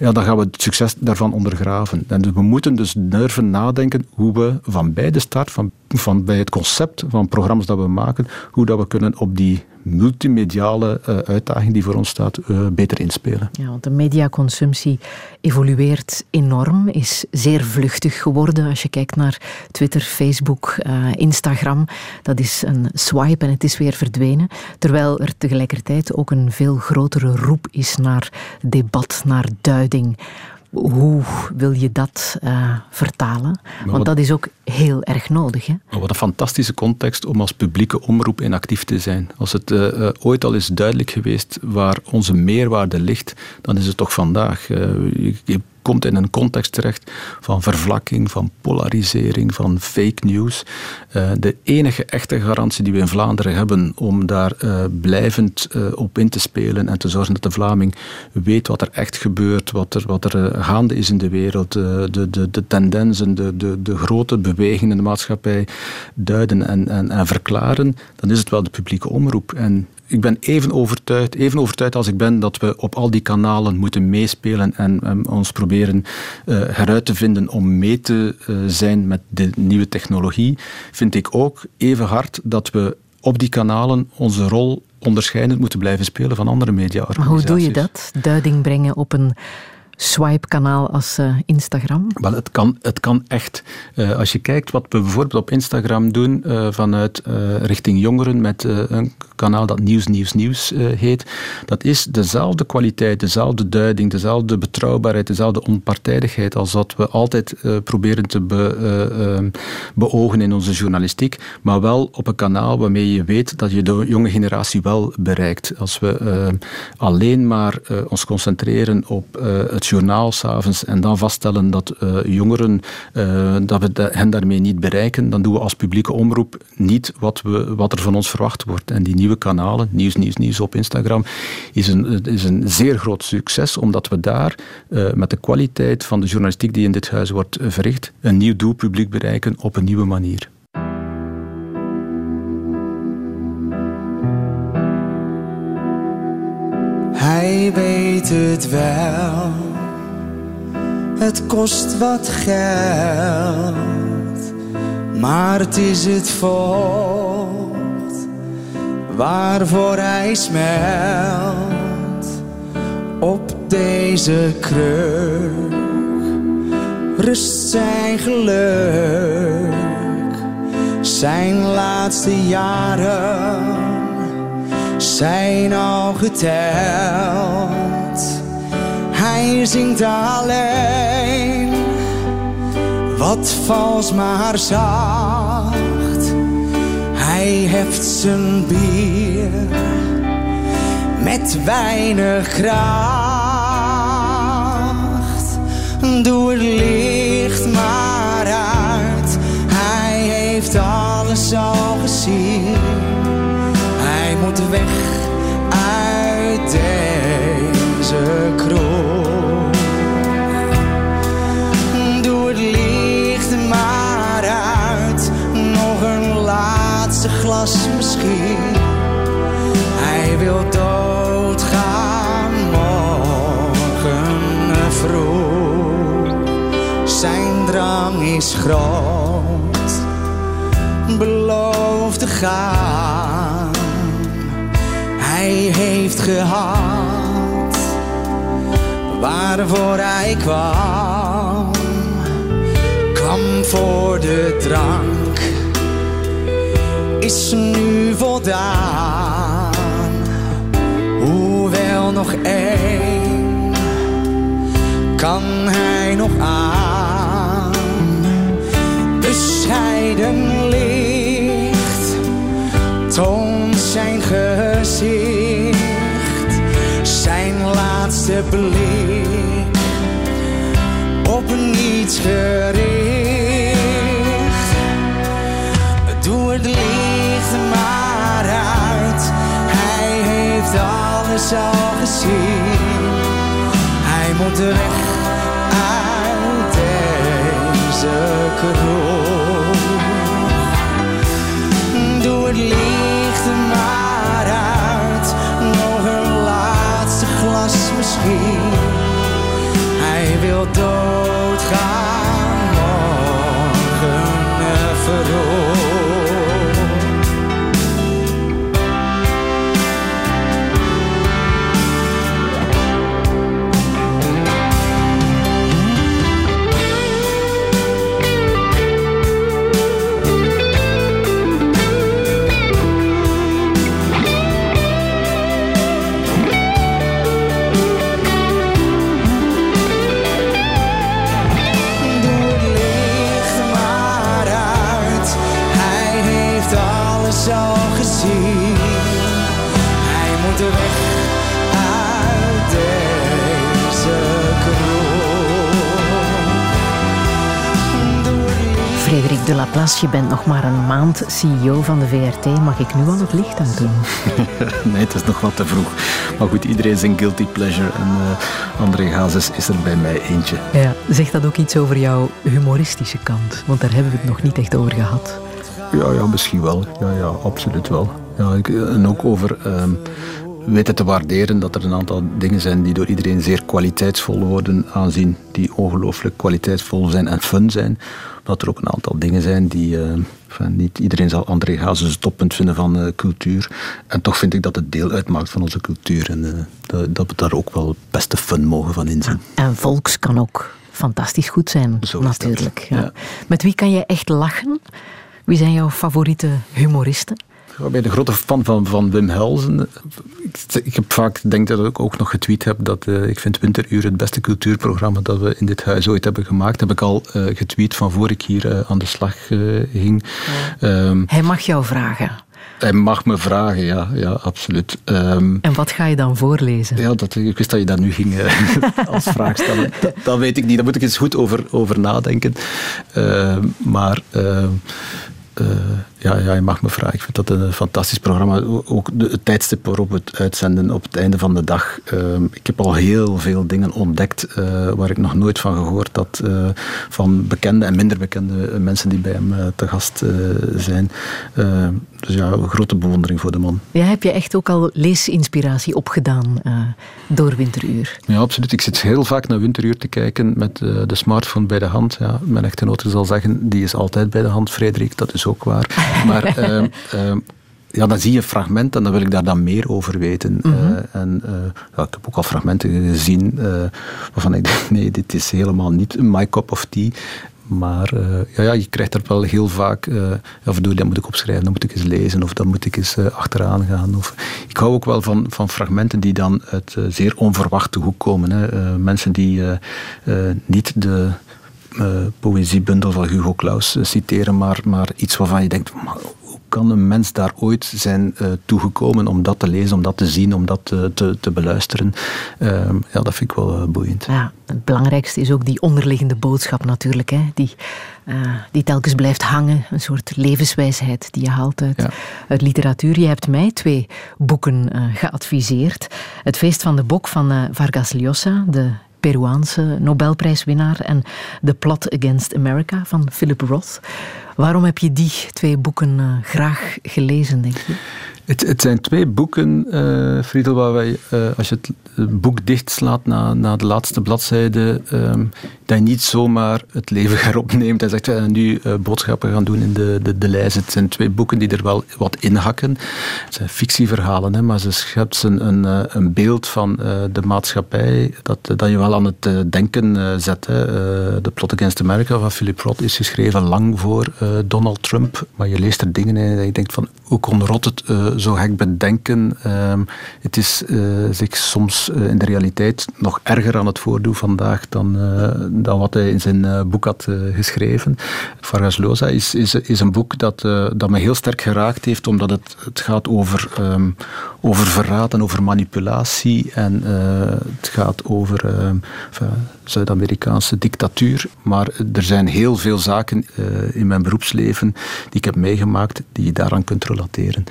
ja, dan gaan we het succes daarvan ondergraven. En dus we moeten dus durven nadenken hoe we van bij de start, van, van bij het concept van programma's dat we maken, hoe dat we kunnen op die multimediale eh, uitdaging die voor ons staat, eh, beter inspelen. Ja, want de mediaconsumptie evolueert enorm, is zeer vluchtig geworden. Als je kijkt naar Twitter, Facebook, eh, Instagram, dat is een swipe en het is weer verdwenen. Terwijl er tegelijkertijd ook een veel grotere roep is naar debat, naar duiding. Hoe wil je dat eh, vertalen? Want dat is ook heel erg nodig. Hè? Maar wat een fantastische context om als publieke omroep in actief te zijn. Als het eh, eh, ooit al is duidelijk geweest waar onze meerwaarde ligt, dan is het toch vandaag. Je, je komt in een context terecht van vervlakking, van polarisering, van fake news. Eh, de enige echte garantie die we in Vlaanderen hebben om daar eh, blijvend eh, op in te spelen en te zorgen dat de Vlaming weet wat er echt gebeurt, wat er, wat er gaande is in de wereld, de, de, de tendensen, de, de, de grote bewegingen in de maatschappij duiden en, en, en verklaren, dan is het wel de publieke omroep. En ik ben even overtuigd, even overtuigd als ik ben dat we op al die kanalen moeten meespelen en, en ons proberen eh, heruit te vinden om mee te eh, zijn met de nieuwe technologie. Vind ik ook even hard dat we op die kanalen onze rol onderscheidend moeten blijven spelen van andere Maar mediaorganisaties. hoe doe je dat? Duiding brengen op een swipe-kanaal als eh, Instagram? Wel, het kan, het kan echt. Eh, als je kijkt wat we bijvoorbeeld op Instagram doen eh, vanuit richting jongeren met een kanaal dat Nieuws, Nieuws, Nieuws heet, dat is dezelfde kwaliteit, dezelfde duiding, dezelfde betrouwbaarheid, dezelfde onpartijdigheid als wat we altijd proberen te be, eh, eh, beogen in onze journalistiek, maar wel op een kanaal waarmee je weet dat je de jonge generatie wel bereikt. Als we eh, alleen maar ons concentreren op het journaal s'avonds en dan vaststellen dat eh, jongeren, eh, dat we hen daarmee niet bereiken, dan doen we als publieke omroep niet wat, we, wat er van ons verwacht wordt. En die nieuwe kanalen, Nieuws, Nieuws, Nieuws op Instagram, is een, is een zeer groot succes, omdat we daar eh, met de kwaliteit van de journalistiek die in dit huis wordt verricht, een nieuw doelpubliek bereiken op een nieuwe manier. Hij weet het wel. Het kost wat geld, maar het is het vocht waarvoor hij smelt op deze kruk. Rust zijn geluk, zijn laatste jaren zijn al geteld. Hij zingt alleen, wat vals maar zacht. Hij heft zijn bier met weinig kracht. Doe het licht maar uit, hij heeft alles al gezien. Hij moet weg uit deze kroeg. Maar uit, nog een laatste glas misschien. Hij wil doodgaan morgen vroeg. Zijn drang is groot, belooft te gaan. Hij heeft gehad waarvoor hij kwam. Kwam voor de drank, is nu voldaan. Hoewel nog één, kan hij nog aan. Bescheiden licht toont zijn gezicht, zijn laatste blik op niets gericht. Heeft alles al gezien. Hij moet weg uit deze kroeg. Doe het licht maar uit. Nog een laatste glas misschien. Hij wil doodgaan de Laplace, je bent nog maar een maand CEO van de VRT. Mag ik nu al het licht aan doen? nee, het is nog wat te vroeg. Maar goed, iedereen zijn guilty pleasure. En eh, André Hazes is er bij mij eentje. Ja, zegt dat ook iets over jouw humoristische kant? Want daar hebben we het nog niet echt over gehad. Ja, ja, misschien wel. Ja, ja, absoluut wel. Ja, ik- en ook over ehm, weten te waarderen dat er een aantal dingen zijn die door iedereen zeer kwaliteitsvol worden aanzien. Die ongelooflijk kwaliteitsvol zijn en fun zijn. Dat er ook een aantal dingen zijn die... enfin, niet iedereen zal André Hazes het toppunt vinden van eh, cultuur. En toch vind ik dat het deel uitmaakt van onze cultuur. En eh, dat, dat we daar ook wel het beste fun mogen van inzien. En volks kan ook fantastisch goed zijn, Zo natuurlijk. Ja. ja. Met wie kan je echt lachen? Wie zijn jouw favoriete humoristen? Ben de grote fan van, van Wim Helsen. Ik, ik heb vaak, denk dat ik ook nog getweet heb, dat eh, ik vind Winteruur het beste cultuurprogramma dat we in dit huis ooit hebben gemaakt. Heb ik al eh, getweet van voor ik hier eh, aan de slag ging. Ehm, Hij mag jou vragen. hij mag me vragen, ja, ja absoluut. Ehm, En wat ga je dan voorlezen? ja, dat, ik wist dat je dat nu ging als vraag stellen. Dat, dat weet ik niet. Daar moet ik eens goed over, over nadenken. Ehm, maar ja, ja, je mag me vragen. Ik vind dat een fantastisch programma. Ook de, het tijdstip waarop we het uitzenden op het einde van de dag. Ehm, ik heb al heel veel dingen ontdekt eh, waar ik nog nooit van gehoord had. eh, van bekende en minder bekende mensen die bij hem eh, te gast eh, zijn. Ehm, dus ja, een grote bewondering voor de man. Ja, heb je echt ook al leesinspiratie opgedaan eh, door Winteruur? Ja, absoluut. Ik zit heel vaak naar Winteruur te kijken met eh, de smartphone bij de hand. Ja, mijn echtgenote zal zeggen, die is altijd bij de hand, Frederik. Dat is ook waar. Maar ehm, ehm, ja, dan zie je fragmenten en dan wil ik daar dan meer over weten. Eh, en eh, ja, ik heb ook al fragmenten gezien eh, waarvan ik denk, nee, dit is helemaal niet my cup of tea. Maar ja, ja, je krijgt er wel heel vaak, ja, verdorie, dat moet ik opschrijven, dat moet ik eens lezen, of dat moet ik eens achteraan gaan. Of, ik hou ook wel van, van fragmenten die dan uit zeer onverwachte hoek komen. Hè. Mensen die niet de poëziebundel van Hugo Claus eh, citeren, maar, maar iets waarvan je denkt, "Maar hoe kan een mens daar ooit zijn eh, toegekomen om dat te lezen, om dat te zien, om dat te, te, te beluisteren? Ehm, ja, dat vind ik wel eh, boeiend. Ja, het belangrijkste is ook die onderliggende boodschap natuurlijk, hè, die, eh, die telkens blijft hangen. Een soort levenswijsheid die je haalt uit, Ja. uit literatuur. Je hebt mij twee boeken eh, geadviseerd. Het Feest van de Bok van eh, Vargas Llosa, de Peruaanse Nobelprijswinnaar, en The Plot Against America van Philip Roth. Waarom heb je die twee boeken eh, graag gelezen, denk je? Het, het zijn twee boeken, eh Friedel, waar wij, eh, als je het eh, boek dichtslaat na, na de laatste bladzijde, ehm, dat je niet zomaar het leven erop neemt en zegt, ja, nu eh, boodschappen gaan doen in de, de, de lijst. Het zijn twee boeken die er wel wat inhakken. Het zijn fictieverhalen, hè, maar ze schetsen een, een beeld van de maatschappij dat, dat je wel aan het denken zet. Hè. The Plot Against America van Philip Roth is geschreven lang voor Donald Trump, maar je leest er dingen in en je denkt van, hoe kon Roth het zo gek bedenken? Ehm, het is eh, zich soms eh, in de realiteit nog erger aan het voordoen vandaag dan, eh, dan wat hij in zijn boek had geschreven. Vargas Llosa is, is, is een boek dat, dat me heel sterk geraakt heeft, omdat het, het gaat over, ehm, over verraad en over manipulatie en het gaat over ehm, Zuid-Amerikaanse dictatuur. Maar er zijn heel veel zaken in mijn beroepsleven die ik heb meegemaakt die je daaraan kunt relateren.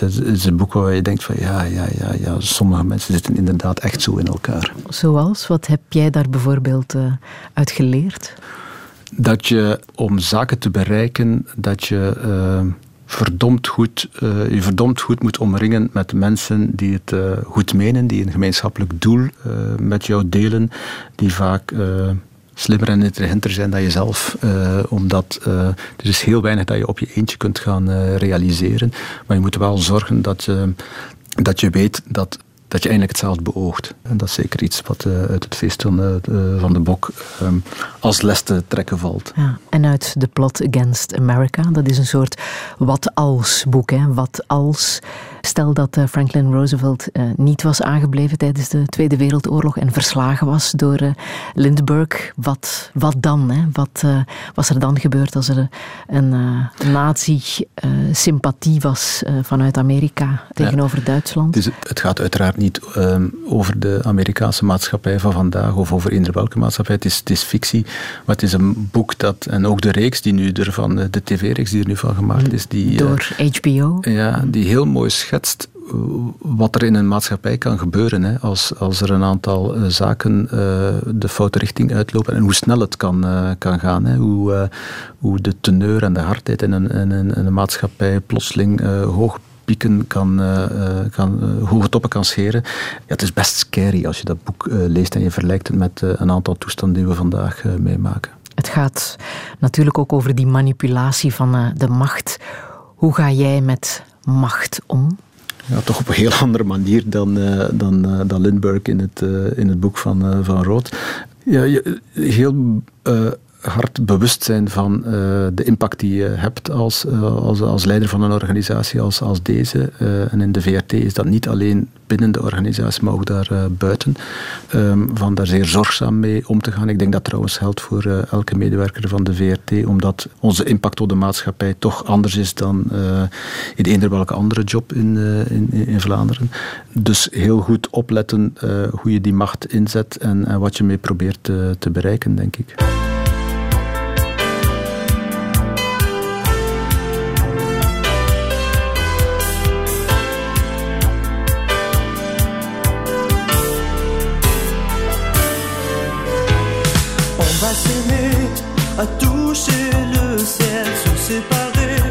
Het is, een boek waar je denkt van ja, ja, ja, ja, sommige mensen zitten inderdaad echt zo in elkaar. Zoals, wat heb jij daar bijvoorbeeld eh, uit geleerd? dat je om zaken te bereiken, dat je eh, verdomd goed, eh, je verdomd goed moet omringen met mensen die het goed menen, die een gemeenschappelijk doel met jou delen, die vaak slimmer en intelligenter zijn dan jezelf. eh, omdat eh, er is heel weinig dat je op je eentje kunt gaan eh, realiseren. Maar je moet wel zorgen dat je, dat je weet dat dat je eigenlijk hetzelfde beoogt. En dat is zeker iets wat uit het feest van, van de Bok ehm, als les te trekken valt. Ja, en uit The Plot Against America, dat is een soort wat als boek. Hè? Wat als, stel dat eh, Franklin Roosevelt eh, niet was aangebleven tijdens de Tweede Wereldoorlog en verslagen was door eh, Lindbergh, wat, wat dan? Hè? Wat was er dan gebeurd als er een nazi-sympathie was vanuit Amerika tegenover Duitsland? Het, is, het gaat uiteraard niet ehm, over de Amerikaanse maatschappij van vandaag of over eender welke maatschappij. Het is, het is fictie, maar het is een boek dat, en ook de reeks die nu er van, eh, de tv-reeks die er nu van gemaakt is, die, Door HBO? ja, die heel mooi schetst wat er in een maatschappij kan gebeuren hè, als, als er een aantal eh, zaken eh, de foute richting uitlopen en hoe snel het kan, eh, kan gaan. Hè, hoe, hoe de teneur en de hardheid in een, in een, een maatschappij plotseling hoog pieken kan, kan hoge toppen kan scheren. Ja, het is best scary als je dat boek leest en je vergelijkt het met een aantal toestanden die we vandaag meemaken. Het gaat natuurlijk ook over die manipulatie van de macht. Hoe ga jij met macht om? Ja, toch op een heel andere manier dan, eh, dan, eh, dan Lindbergh in het, eh, in het boek van, van Rood. Ja, heel hard bewust zijn van eh, de impact die je hebt als, eh, als, als leider van een organisatie als, als deze. Eh, en in de VRT is dat niet alleen binnen de organisatie, maar ook daar buiten. Ehm, van daar zeer zorgzaam mee om te gaan. Ik denk dat trouwens geldt voor elke medewerker van de VRT, omdat onze impact op de maatschappij toch anders is dan in eender welke andere job in, in, in Vlaanderen. Dus heel goed opletten hoe je die macht inzet en, en wat je mee probeert te bereiken, denk ik. À toucher le ciel, se séparer,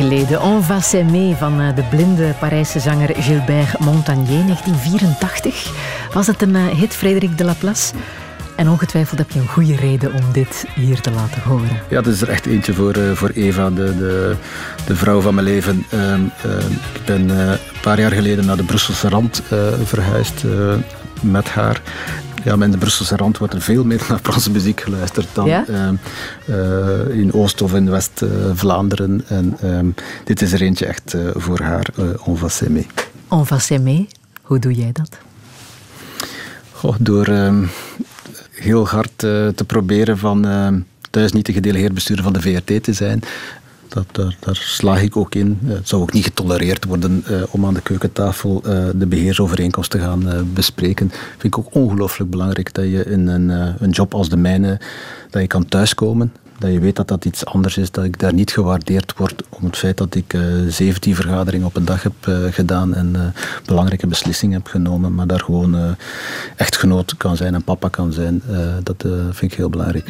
geleden. On va s'aimer van eh, de blinde Parijse zanger Gilbert Montagnier, 1984. Was het een eh, hit, Frederik de Laplace? En ongetwijfeld heb je een goede reden om dit hier te laten horen. Ja, dat is er echt eentje voor, eh, voor Eva, de, de, de vrouw van mijn leven. Ehm, ehm, ik ben een paar jaar geleden naar de Brusselse rand verhuisd met haar. Ja, maar in de Brusselse rand wordt er veel meer naar Franse muziek geluisterd dan Ja? ehm, eh, in Oost- of in West-Vlaanderen. en ehm, dit is er eentje echt eh, voor haar, eh On va s'aimer. On va s'aimer. Hoe doe jij dat? Goh, door ehm, heel hard te proberen van thuis niet de gedelegeerd bestuurder van de VRT te zijn. Dat, daar, slaag ik ook in. Eh, het zou ook niet getolereerd worden eh, om aan de keukentafel eh, de beheersovereenkomst te gaan bespreken. Vind ik ook ongelooflijk belangrijk dat je in een, een job als de mijne dat je kan thuiskomen. Dat je weet dat dat iets anders is, dat ik daar niet gewaardeerd word om het feit dat ik eh 17 vergaderingen op een dag heb gedaan en belangrijke beslissingen heb genomen, maar daar gewoon eh, echtgenoot kan zijn en papa kan zijn. Dat vind ik heel belangrijk.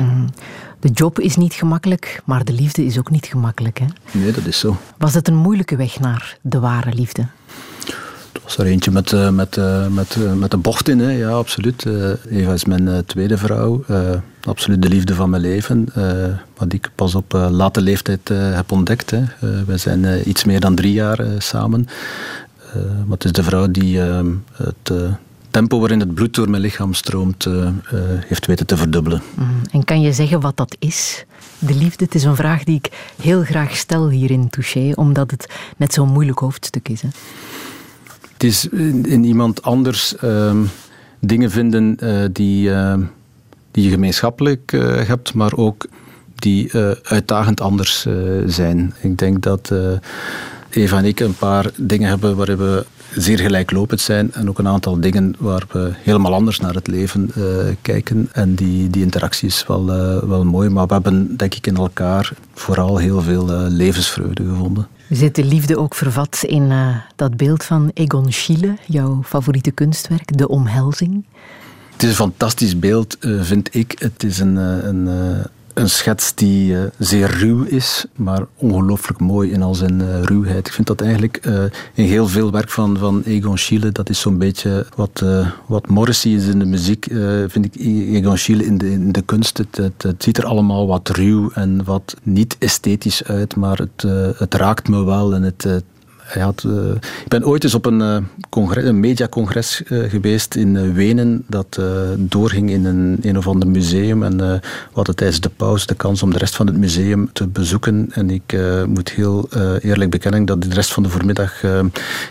De job is niet gemakkelijk, maar de liefde is ook niet gemakkelijk. Hè? Nee, dat is zo. Was het een moeilijke weg naar de ware liefde? Het was er eentje met, eh, met, eh, met, eh, met de bocht in, hè. ja, absoluut. Eva is mijn tweede vrouw. Absoluut de liefde van mijn leven. eh, wat ik pas op late leeftijd heb ontdekt. Hè. Wij zijn iets meer dan drie jaar samen. Maar het is de vrouw die eh, het tempo waarin het bloed door mijn lichaam stroomt, eh, eh, heeft weten te verdubbelen. Mm, En kan je zeggen wat dat is? De liefde, het is een vraag die ik heel graag stel hier in Touché, omdat het net zo'n moeilijk hoofdstuk is. Hè? Het is in, in iemand anders ehm, dingen vinden eh, die, ehm, die je gemeenschappelijk hebt, maar ook die uitdagend anders zijn. Ik denk dat Eva en ik een paar dingen hebben waarin we zeer gelijklopend zijn en ook een aantal dingen waar we helemaal anders naar het leven eh, kijken. En die, die interactie is wel, eh, wel mooi, maar we hebben denk ik in elkaar vooral heel veel eh, levensvreugde gevonden. Zit de liefde ook vervat in dat beeld van Egon Schiele, jouw favoriete kunstwerk, De Omhelzing? Het is een fantastisch beeld, vind ik. Het is een, een, een schets die eh, zeer ruw is, maar ongelooflijk mooi in al zijn eh, ruwheid. Ik vind dat eigenlijk eh, in heel veel werk van, van Egon Schiele, dat is zo'n beetje wat, wat Morrissey is in de muziek, vind ik Egon Schiele in de, in de kunst. Het, het, ziet er allemaal wat ruw en wat niet esthetisch uit, maar het, het raakt me wel en het, hij had, eh, ik ben ooit eens op een, eh, congres, een mediacongres eh, geweest in Wenen dat doorging in een, een of ander museum. En we hadden tijdens de pauze de kans om de rest van het museum te bezoeken. En ik moet heel eerlijk bekennen dat ik de rest van de voormiddag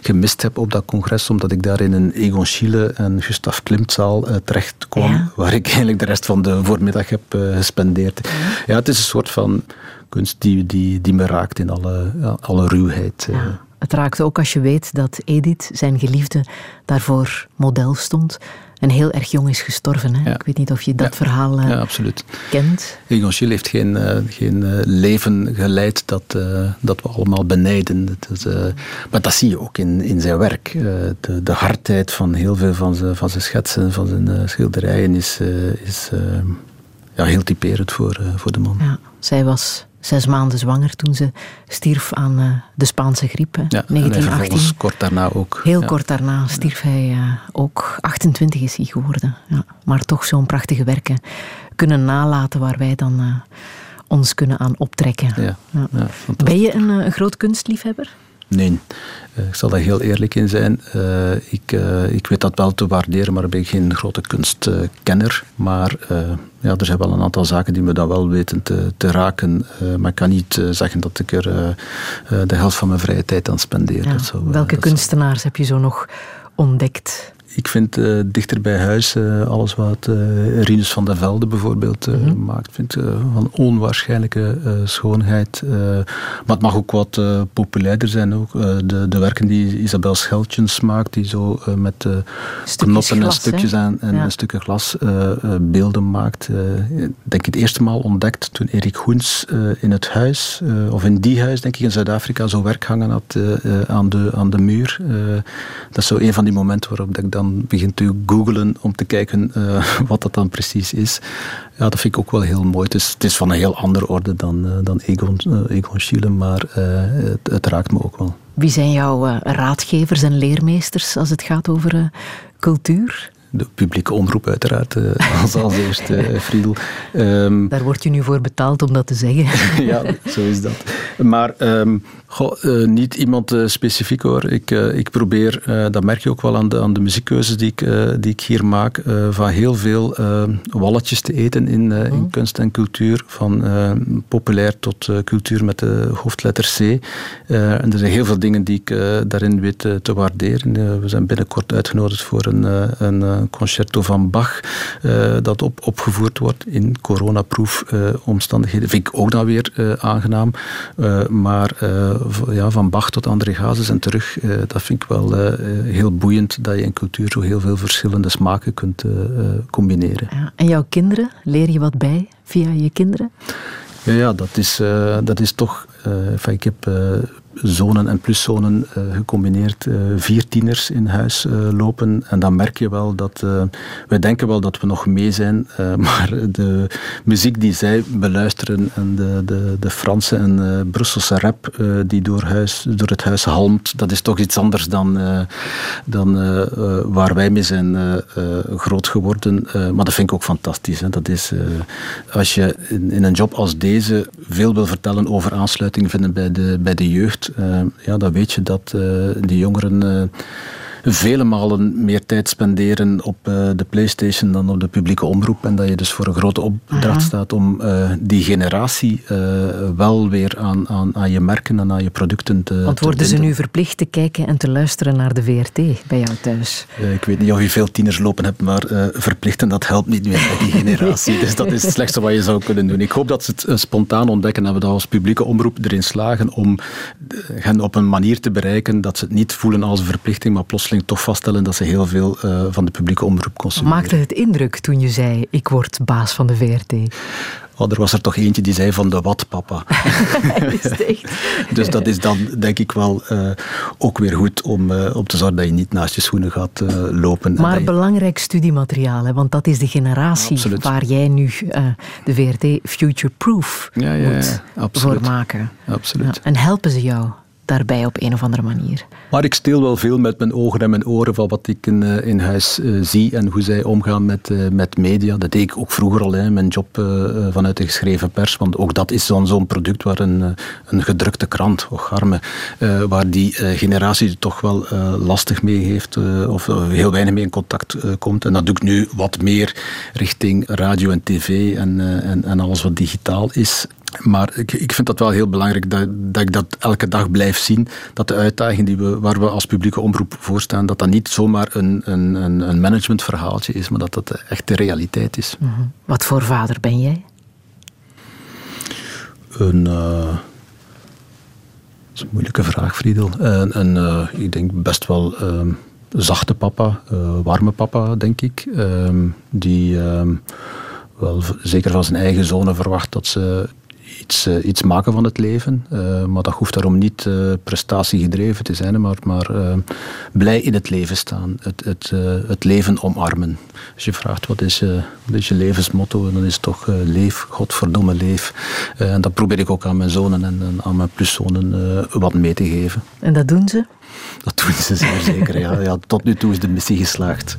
gemist heb op dat congres, omdat ik daar in een Egon Schiele en Gustav Klimtzaal terecht kwam, Ja. waar ik eigenlijk de rest van de voormiddag heb gespendeerd. Ja, het is een soort van kunst die, die, die me raakt in alle, ja, alle ruwheid. Ja. Het raakt ook als je weet dat Edith, zijn geliefde, daarvoor model stond en heel erg jong is gestorven. Hè? Ja. Ik weet niet of je dat Ja. verhaal eh, Ja, absoluut. kent. Egon Schiele heeft geen, eh, geen eh, leven geleid dat, dat we allemaal benijden. Eh, maar dat zie je ook in, in zijn werk. De, de hardheid van heel veel van zijn, van zijn schetsen, van zijn schilderijen is, is ja, heel typerend voor, voor de man. Ja, zij was zes maanden zwanger toen ze stierf aan eh, de Spaanse griep, Ja, en hij 1918. vervolgens kort daarna ook. Heel Ja. kort daarna stierf hij eh, ook. 28 is hij geworden. Ja. Maar toch zo'n prachtige werken kunnen nalaten waar wij dan eh, ons kunnen aan optrekken. Ben je een, een groot kunstliefhebber? Nee, Eh, ik zal daar heel eerlijk in zijn. Eh, ik, eh, ik weet dat wel te waarderen, maar ik ben geen grote kunstkenner. maar ja, er zijn wel een aantal zaken die me dan wel weten te, te raken. Maar ik kan niet zeggen dat ik er de helft van mijn vrije tijd aan spendeer. Ja. Dat zou, Welke zou- kunstenaars heb je zo nog ontdekt? Ik vind eh, dichter bij huis eh, alles wat eh Rinus van der Velde bijvoorbeeld Mhm. maakt. vind van onwaarschijnlijke schoonheid. Maar het mag ook wat populairder zijn. Ook. De, de werken die Isabel Scheltjens maakt, die zo met knoppen en glas, stukjes aan en Ja. stukken glas beelden maakt. Eh, ik denk het eerste maal ontdekt toen Erik Hoens eh, in het huis, of in die huis denk ik in Zuid-Afrika, zo werk hangen had aan, de, aan de muur. Dat is zo een van die momenten waarop ik dacht dan begint te googlen om te kijken eh, wat dat dan precies is. Ja, dat vind ik ook wel heel mooi. Het is, het is van een heel andere orde dan, eh, dan Egon, eh, Egon Schiele, maar het, raakt me ook wel. Wie zijn jouw raadgevers en leermeesters als het gaat over cultuur? De publieke omroep uiteraard, eh, als, als eerste, eh, Friedel. Ehm, Daar word je nu voor betaald om dat te zeggen. ja, zo is dat. Maar ehm, goh, eh, niet iemand specifiek hoor. Ik, ik probeer, dat merk je ook wel aan de, aan de muziekkeuzes die ik, die ik hier maak, van heel veel walletjes te eten in, in kunst en cultuur. Van populair tot cultuur met de hoofdletter C. En er zijn heel veel dingen die ik daarin weet te waarderen. We zijn binnenkort uitgenodigd voor een, eh, een concerto van Bach, eh, dat op, opgevoerd wordt in coronaproof eh, omstandigheden. Vind ik ook dan weer eh, aangenaam. Maar ja, van Bach tot André Hazes en terug, dat vind ik wel heel boeiend dat je in cultuur zo heel veel verschillende smaken kunt combineren. Ja, En jouw kinderen, leer je wat bij via je kinderen? Ja, ja dat, is, dat is toch. ik heb zonen en pluszonen eh, gecombineerd, eh, vier tieners in huis eh, lopen. En dan merk je wel dat. wij denken wel dat we nog mee zijn, maar de muziek die zij beluisteren en de, de, de Franse en Brusselse rap die door, huis, door het huis halmt, dat is toch iets anders dan, dan waar wij mee zijn groot geworden. Maar dat vind ik ook fantastisch. Hè. Dat is, als je in, in een job als deze veel wil vertellen over aansluiting vinden bij de, bij de jeugd, ja, dan weet je dat eh die jongeren eh, vele malen meer tijd spenderen op eh, de PlayStation dan op de publieke omroep. En dat je dus voor een grote opdracht staat om eh, die generatie eh, wel weer aan, aan, aan je merken en aan je producten te. Want te worden ze nu verplicht te kijken en te luisteren naar de VRT bij jou thuis? Ik weet niet of je veel tieners lopen hebt, maar verplichten dat helpt niet meer bij die generatie. Dus dat is het slechtste wat je zou kunnen doen. Ik hoop dat ze het spontaan ontdekken en we dat als publieke omroep erin slagen om hen op een manier te bereiken dat ze het niet voelen als een verplichting, maar plotseling toch vaststellen dat ze heel veel eh, van de publieke omroep consumeren. Maakte het indruk toen je zei, ik word baas van de VRT? Oh, er was er toch eentje die zei van de wat, papa. Dus dat is dan denk ik wel eh, ook weer goed om, eh, om te zorgen dat je niet naast je schoenen gaat lopen. Maar je- belangrijk studiemateriaal, hè, want dat is de generatie Absoluut. waar jij nu de VRT future-proof Ja, ja, moet ja, voor maken. Absoluut. En helpen ze jou daarbij op een of andere manier? Maar ik steel wel veel met mijn ogen en mijn oren van wat ik in, eh, in huis eh, zie en hoe zij omgaan met, eh, met media. Dat deed ik ook vroeger al, hè, mijn job vanuit de geschreven pers. Want ook dat is zo'n zo'n product waar een, een gedrukte krant, och arme, waar die generatie er toch wel lastig mee heeft of heel weinig mee in contact komt. En dat doe ik nu wat meer richting radio en tv en, en, en alles wat digitaal is. Maar ik, ik vind dat wel heel belangrijk dat, dat ik dat elke dag blijf zien. Dat de uitdaging die we, waar we als publieke omroep voor staan, dat dat niet zomaar een, een, een managementverhaaltje is, maar dat dat echt de realiteit is. Wat voor vader ben jij? Een, eh, dat is een moeilijke vraag, Friedel. Een, een, eh, ik denk best wel ehm, zachte papa, eh, warme papa, denk ik. Ehm, die ehm, wel zeker van zijn eigen zonen verwacht dat ze iets, eh, iets maken van het leven. Eh, maar dat hoeft daarom niet eh, prestatiegedreven te zijn, maar, maar blij in het leven staan. Het, het, het leven omarmen. Als je vraagt wat is, wat is je levensmotto, dan is het toch leef, godverdomme leef. En dat probeer ik ook aan mijn zonen en, aan mijn pluszonen wat mee te geven. En dat doen ze? Dat doen ze zeer zeker. Ja. Ja, tot nu toe is de missie geslaagd.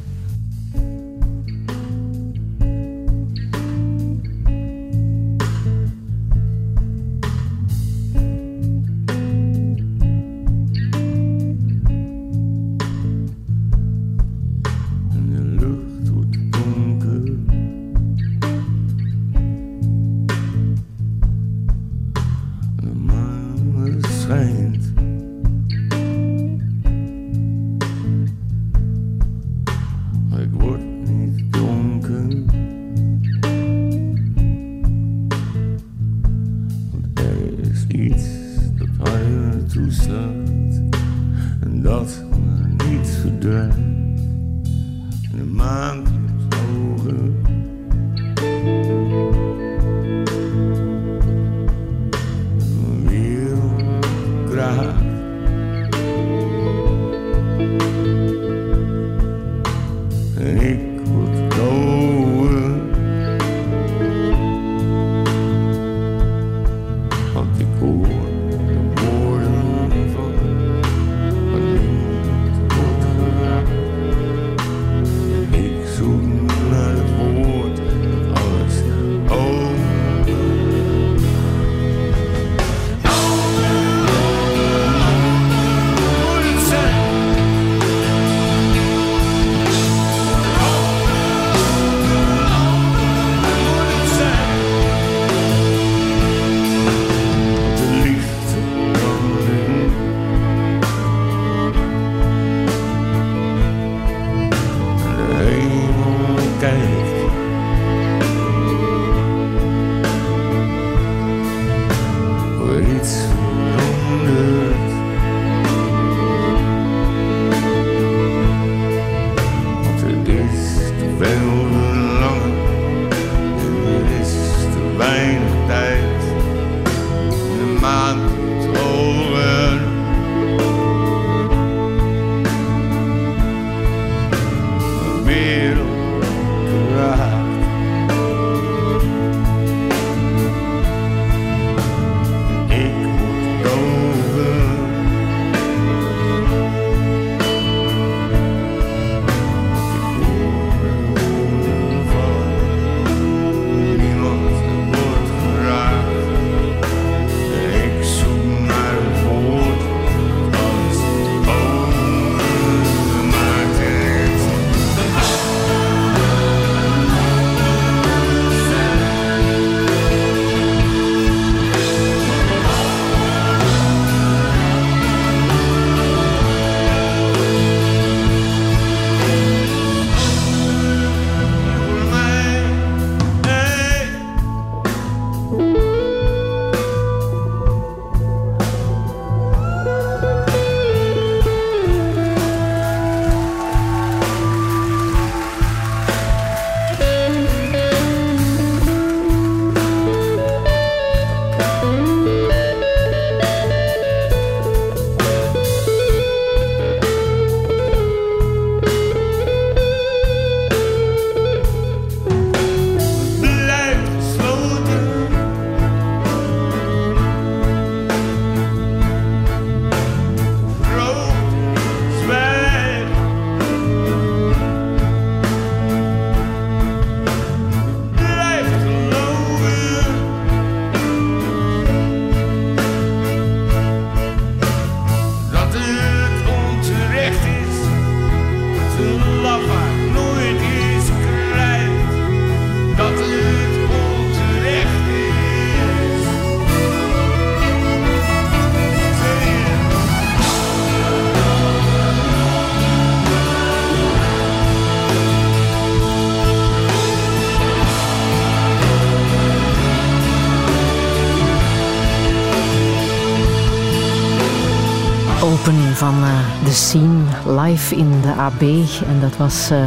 In de AB. En dat was uh,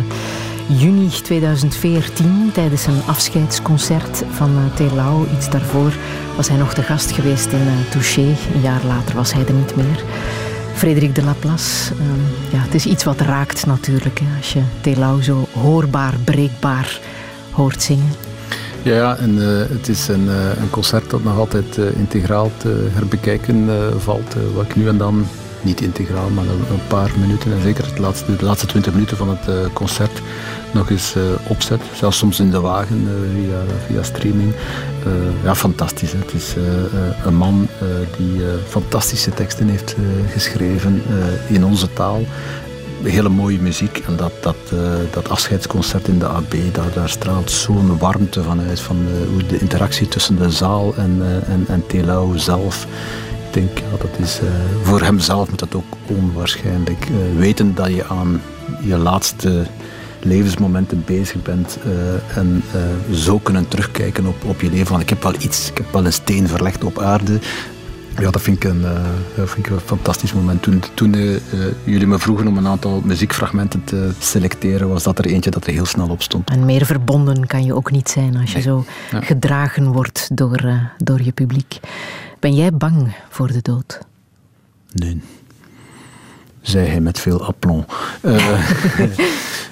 juni 2014 tijdens een afscheidsconcert van uh. Iets daarvoor was hij nog de gast geweest in Touché. Een jaar later was hij er niet meer. Frederik de Laplace, ja, het is iets wat raakt natuurlijk. Hè, als je Telau zo hoorbaar, breekbaar hoort zingen. Ja, en uh, het is een, uh, een, concert dat nog altijd uh, integraal te herbekijken valt. wat ik nu en dan, niet integraal, maar een, paar minuten en zeker het laatste, de laatste twintig minuten van het concert nog eens opzet. Zelfs soms in de wagen via, via streaming. ja, fantastisch. Hè. Het is een man die fantastische teksten heeft geschreven in onze taal hele mooie muziek. En dat, dat, dat afscheidsconcert in de AB, daar, daar straalt zo'n warmte van uit. Van de, de interactie tussen de zaal en, uh, en, en Telau zelf. Ik denk, ja, dat is uh, voor hemzelf met dat ook onwaarschijnlijk. weten dat je aan je laatste levensmomenten bezig bent en zo kunnen terugkijken op, op je leven. Van, ik heb wel iets, ik heb wel een steen verlegd op aarde ja, dat vind ik een, vind ik een fantastisch moment. Toen, toen jullie me vroegen om een aantal muziekfragmenten te selecteren, was dat er eentje dat er heel snel op stond. En meer verbonden kan je ook niet zijn als je zo ja. gedragen wordt door, door je publiek. Ben jij bang voor de dood? Nee zei hij met veel aplomb.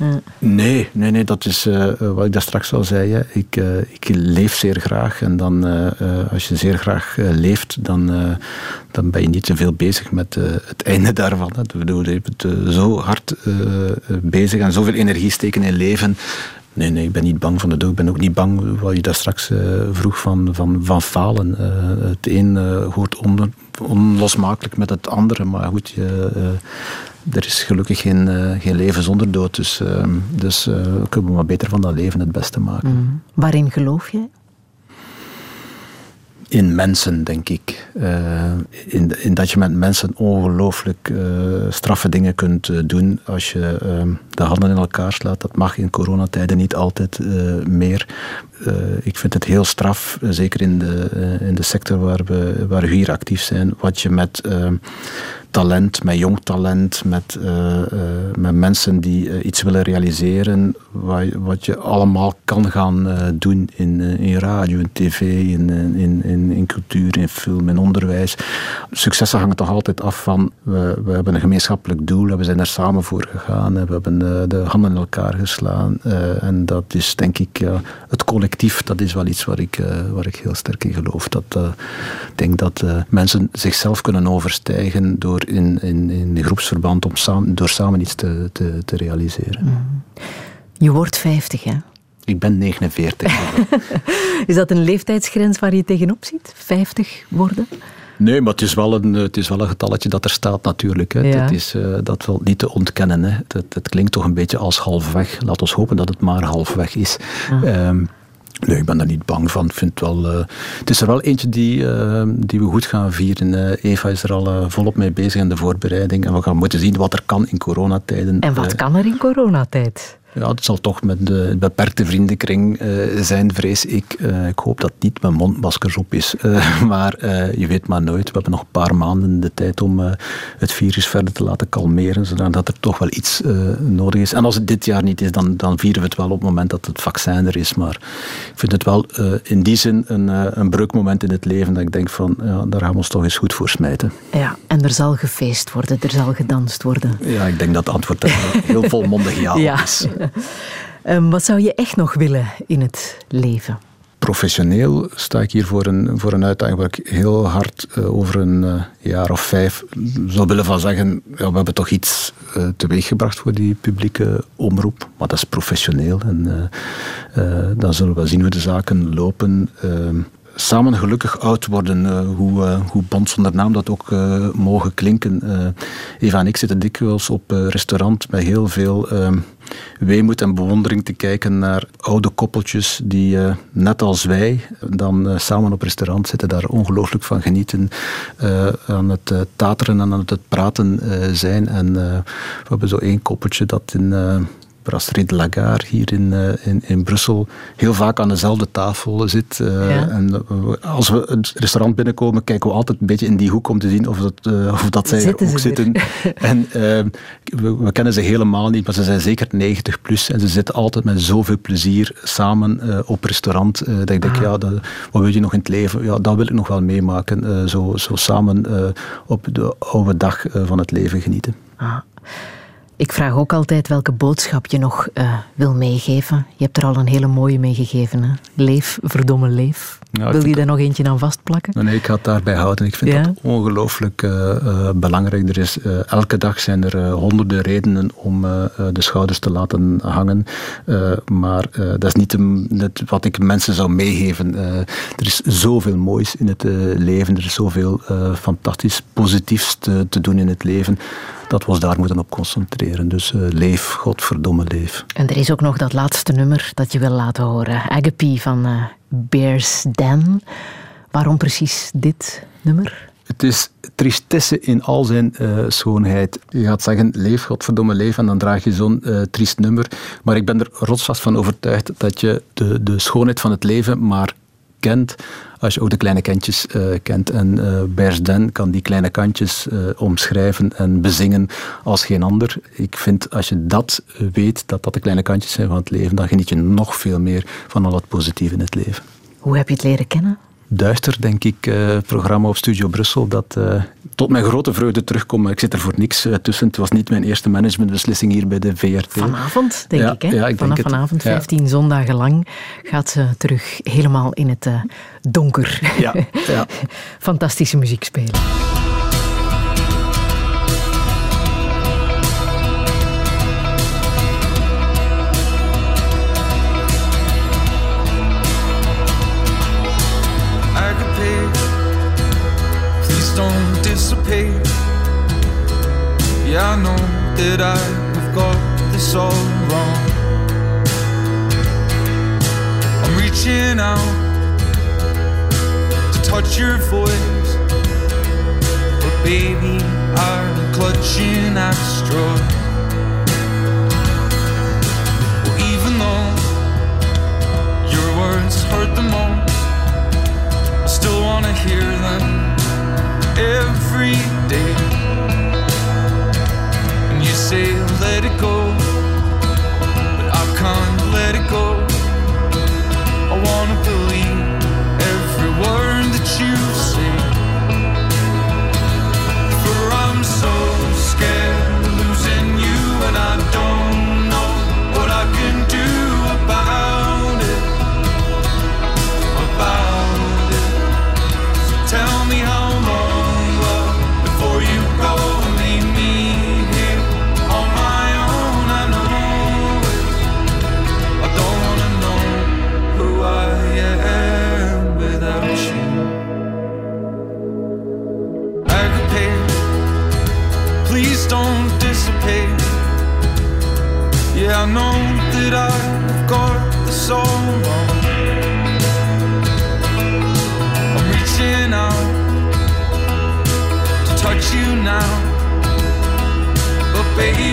Uh, nee, nee, nee, dat is uh, wat ik daar straks al zei. Hè. Ik, uh, ik leef zeer graag. En dan, als je zeer graag leeft, dan, dan ben je niet zoveel bezig met het einde daarvan. Hè. Je bent zo hard bezig en zoveel energie steken in leven. Nee, nee, ik ben niet bang van de dood. Ik ben ook niet bang, wat je daar straks uh, vroeg, van, van, van falen. Uh, het een uh, hoort onlosmakelijk met het andere. Maar goed, er is gelukkig geen, leven zonder dood. Dus, dus kunnen we maar beter van dat leven het beste maken. Mm. Waarin geloof jij? In mensen, denk ik. Uh, in, in, dat je met mensen ongelooflijk uh, straffe dingen kunt uh, doen als je de handen in elkaar slaat. Dat mag in coronatijden niet altijd meer. ik vind het heel straf, zeker in de, in de sector waar we, waar we hier actief zijn, wat je met talent, met jong talent, met, uh, uh, met mensen die uh, iets willen realiseren, wat, wat, je allemaal kan gaan doen in, in radio, in tv, in, in, in, in, cultuur, in film, in onderwijs. Successen hangen toch altijd af van, we, we hebben een gemeenschappelijk doel, we zijn er samen voor gegaan, we hebben de handen in elkaar geslaan en dat is denk ik, het collectief, dat is wel iets waar ik, waar ik heel sterk in geloof. Dat, ik denk dat mensen zichzelf kunnen overstijgen door in, in, in groepsverband om samen, door samen iets te, te, te realiseren. Mm. Je wordt 50, hè? Ik ben 49. is dat een leeftijdsgrens waar je tegenop ziet? 50 worden? Nee, maar het is wel een, het is wel een getalletje dat er staat natuurlijk. Hè. Ja. Het is, uh, dat valt niet te ontkennen. Hè. Het, het, klinkt toch een beetje als halfweg. Laat ons hopen dat het maar halfweg is. Ah. Um, Nee, ik ben daar niet bang van. Ik vind het, wel, uh, het is er wel eentje die, uh, die we goed gaan vieren. Uh, Eva is er al volop mee bezig in de voorbereiding. En we gaan moeten zien wat er kan in coronatijden. En wat kan er in coronatijd? Ja, het zal toch met de beperkte vriendenkring uh, zijn, vrees ik. Uh, ik hoop dat het niet met mondmaskers op is. Uh, maar je weet maar nooit. We hebben nog een paar maanden de tijd om het virus verder te laten kalmeren, zodat er toch wel iets nodig is. En als het dit jaar niet is, dan, dan vieren we het wel op het moment dat het vaccin er is. Maar ik vind het wel in die zin een, een breukmoment in het leven dat ik denk van, ja, daar gaan we ons toch eens goed voor smijten. Ja, en er zal gefeest worden, er zal gedanst worden. Ja, ik denk dat het antwoord heel volmondig ja, ja. is. Um, wat zou je echt nog willen in het leven? Professioneel sta ik hier voor een, voor een uitdaging waar ik heel hard uh, over een uh, jaar of vijf zou willen van zeggen, we hebben toch iets uh, teweeggebracht voor die publieke omroep, maar dat is professioneel en dan zullen we zien hoe de zaken lopen ehm, samen gelukkig oud worden, hoe, hoe band zonder naam dat ook mogen klinken. Eva en ik zitten dikwijls op restaurant met heel veel weemoed en bewondering te kijken naar oude koppeltjes die net als wij dan samen op restaurant zitten, daar ongelooflijk van genieten, aan het tateren en aan het praten zijn. En we hebben zo één koppeltje dat in Brasserie de Lagarde hier in, eh, in, in Brussel heel vaak aan dezelfde tafel zit. eh, Ja. En we- als we het restaurant binnenkomen, kijken we altijd een beetje in die hoek om te zien of dat, eh, of dat zij er Zitten ook zitten. En eh, we, we kennen ze helemaal niet, maar ze zijn zeker 90 plus en ze zitten altijd met zoveel plezier samen eh, op restaurant. eh, dat ik denk, Ah. ja, dat, wat wil je nog in het leven? Ja, dat wil ik nog wel meemaken. eh, zo, zo samen eh, op de oude dag eh, van het leven genieten. Ah. Ik vraag ook altijd welke boodschap je nog eh, wil meegeven. Je hebt er al een hele mooie meegegeven. Hè? Leef, verdomme leef. Ja, wil je daar nog eentje aan vastplakken? Nee, ik ga het daarbij houden. Ik vind Ja? dat ongelooflijk eh, eh, belangrijk. Er is, elke dag zijn er honderden redenen om de schouders te laten hangen. Maar dat is niet de- net wat ik mensen zou meegeven. Er is zoveel moois in het leven. Er is zoveel fantastisch positiefs te, te doen in het leven. Dat we ons daar moeten op concentreren. Dus eh, leef, godverdomme leef. En er is ook nog dat laatste nummer dat je wil laten horen. Agape van eh, Bears Den. Waarom precies dit nummer? Het is tristesse in al zijn eh, schoonheid. Je gaat zeggen, leef, godverdomme leef, en dan draag je zo'n eh, triest nummer. Maar ik ben er rotsvast van overtuigd dat je de, de schoonheid van het leven maar kent als je ook de kleine kantjes eh, kent. En eh Bears Den kan die kleine kantjes eh, omschrijven en bezingen als geen ander. Ik vind, als je dat eh, weet, dat dat de kleine kantjes zijn van het leven, dan geniet je nog veel meer van al het positieve in het leven. Hoe heb je het leren kennen? Duister, denk ik, eh, programma op Studio Brussel, dat eh, tot mijn grote vreugde terugkomt. Ik zit er voor niks eh, tussen. Het was niet mijn eerste managementbeslissing hier bij de VRT. Vanavond, denk Ja, ik. Hè? ja, ik denk Vanaf het. vanavond, Ja. 15 zondagen lang, gaat ze terug helemaal in het donker. Ja, ja. Fantastische muziek spelen. Yeah, I know that I have got this all wrong. I'm reaching out to touch your voice, but baby, I'm clutching at straws. Well, even though your words hurt the most. I still wanna hear them every day. And you say, let it go, all wrong. I'm reaching out to touch you now. But baby,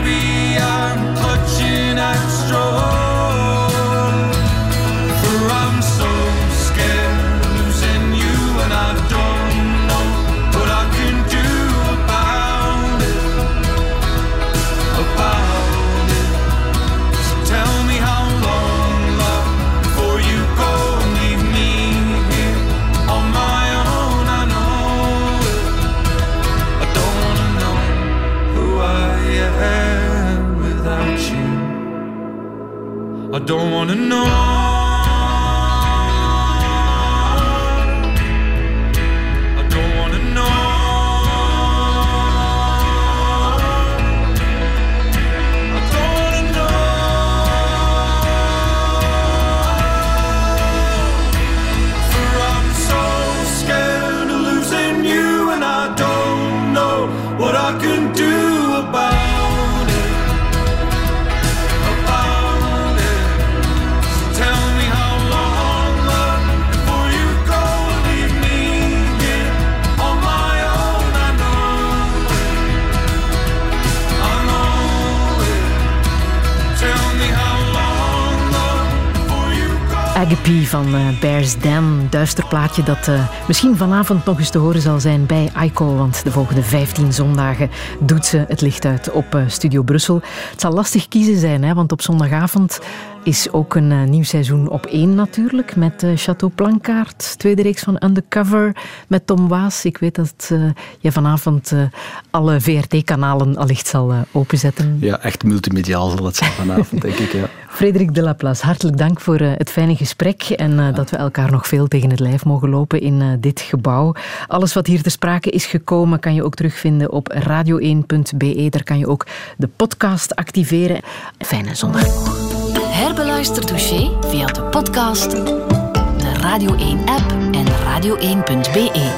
don't wanna know. Van uh, Bears Dam. Duister plaatje dat uh, misschien vanavond nog eens te horen zal zijn bij ICO. Want de volgende 15 zondagen doet ze het licht uit op uh, Studio Brussel. Het zal lastig kiezen zijn, hè, want op zondagavond is ook een nieuw seizoen op één natuurlijk. Met Chateau Plankaart, tweede reeks van Undercover met Tom Waas. Ik weet dat je vanavond alle VRT-kanalen allicht zal openzetten. Ja, echt multimediaal zal het zijn vanavond, denk ik. Ja. Frederik Delaplace, hartelijk dank voor het fijne gesprek en ja. dat we elkaar nog veel tegen het lijf mogen lopen in dit gebouw. Alles wat hier te sprake is gekomen kan je ook terugvinden op radio1.be. Daar kan je ook de podcast activeren. Fijne zondag. Herbeluister Touché via de podcast, de Radio 1-app en radio1.be.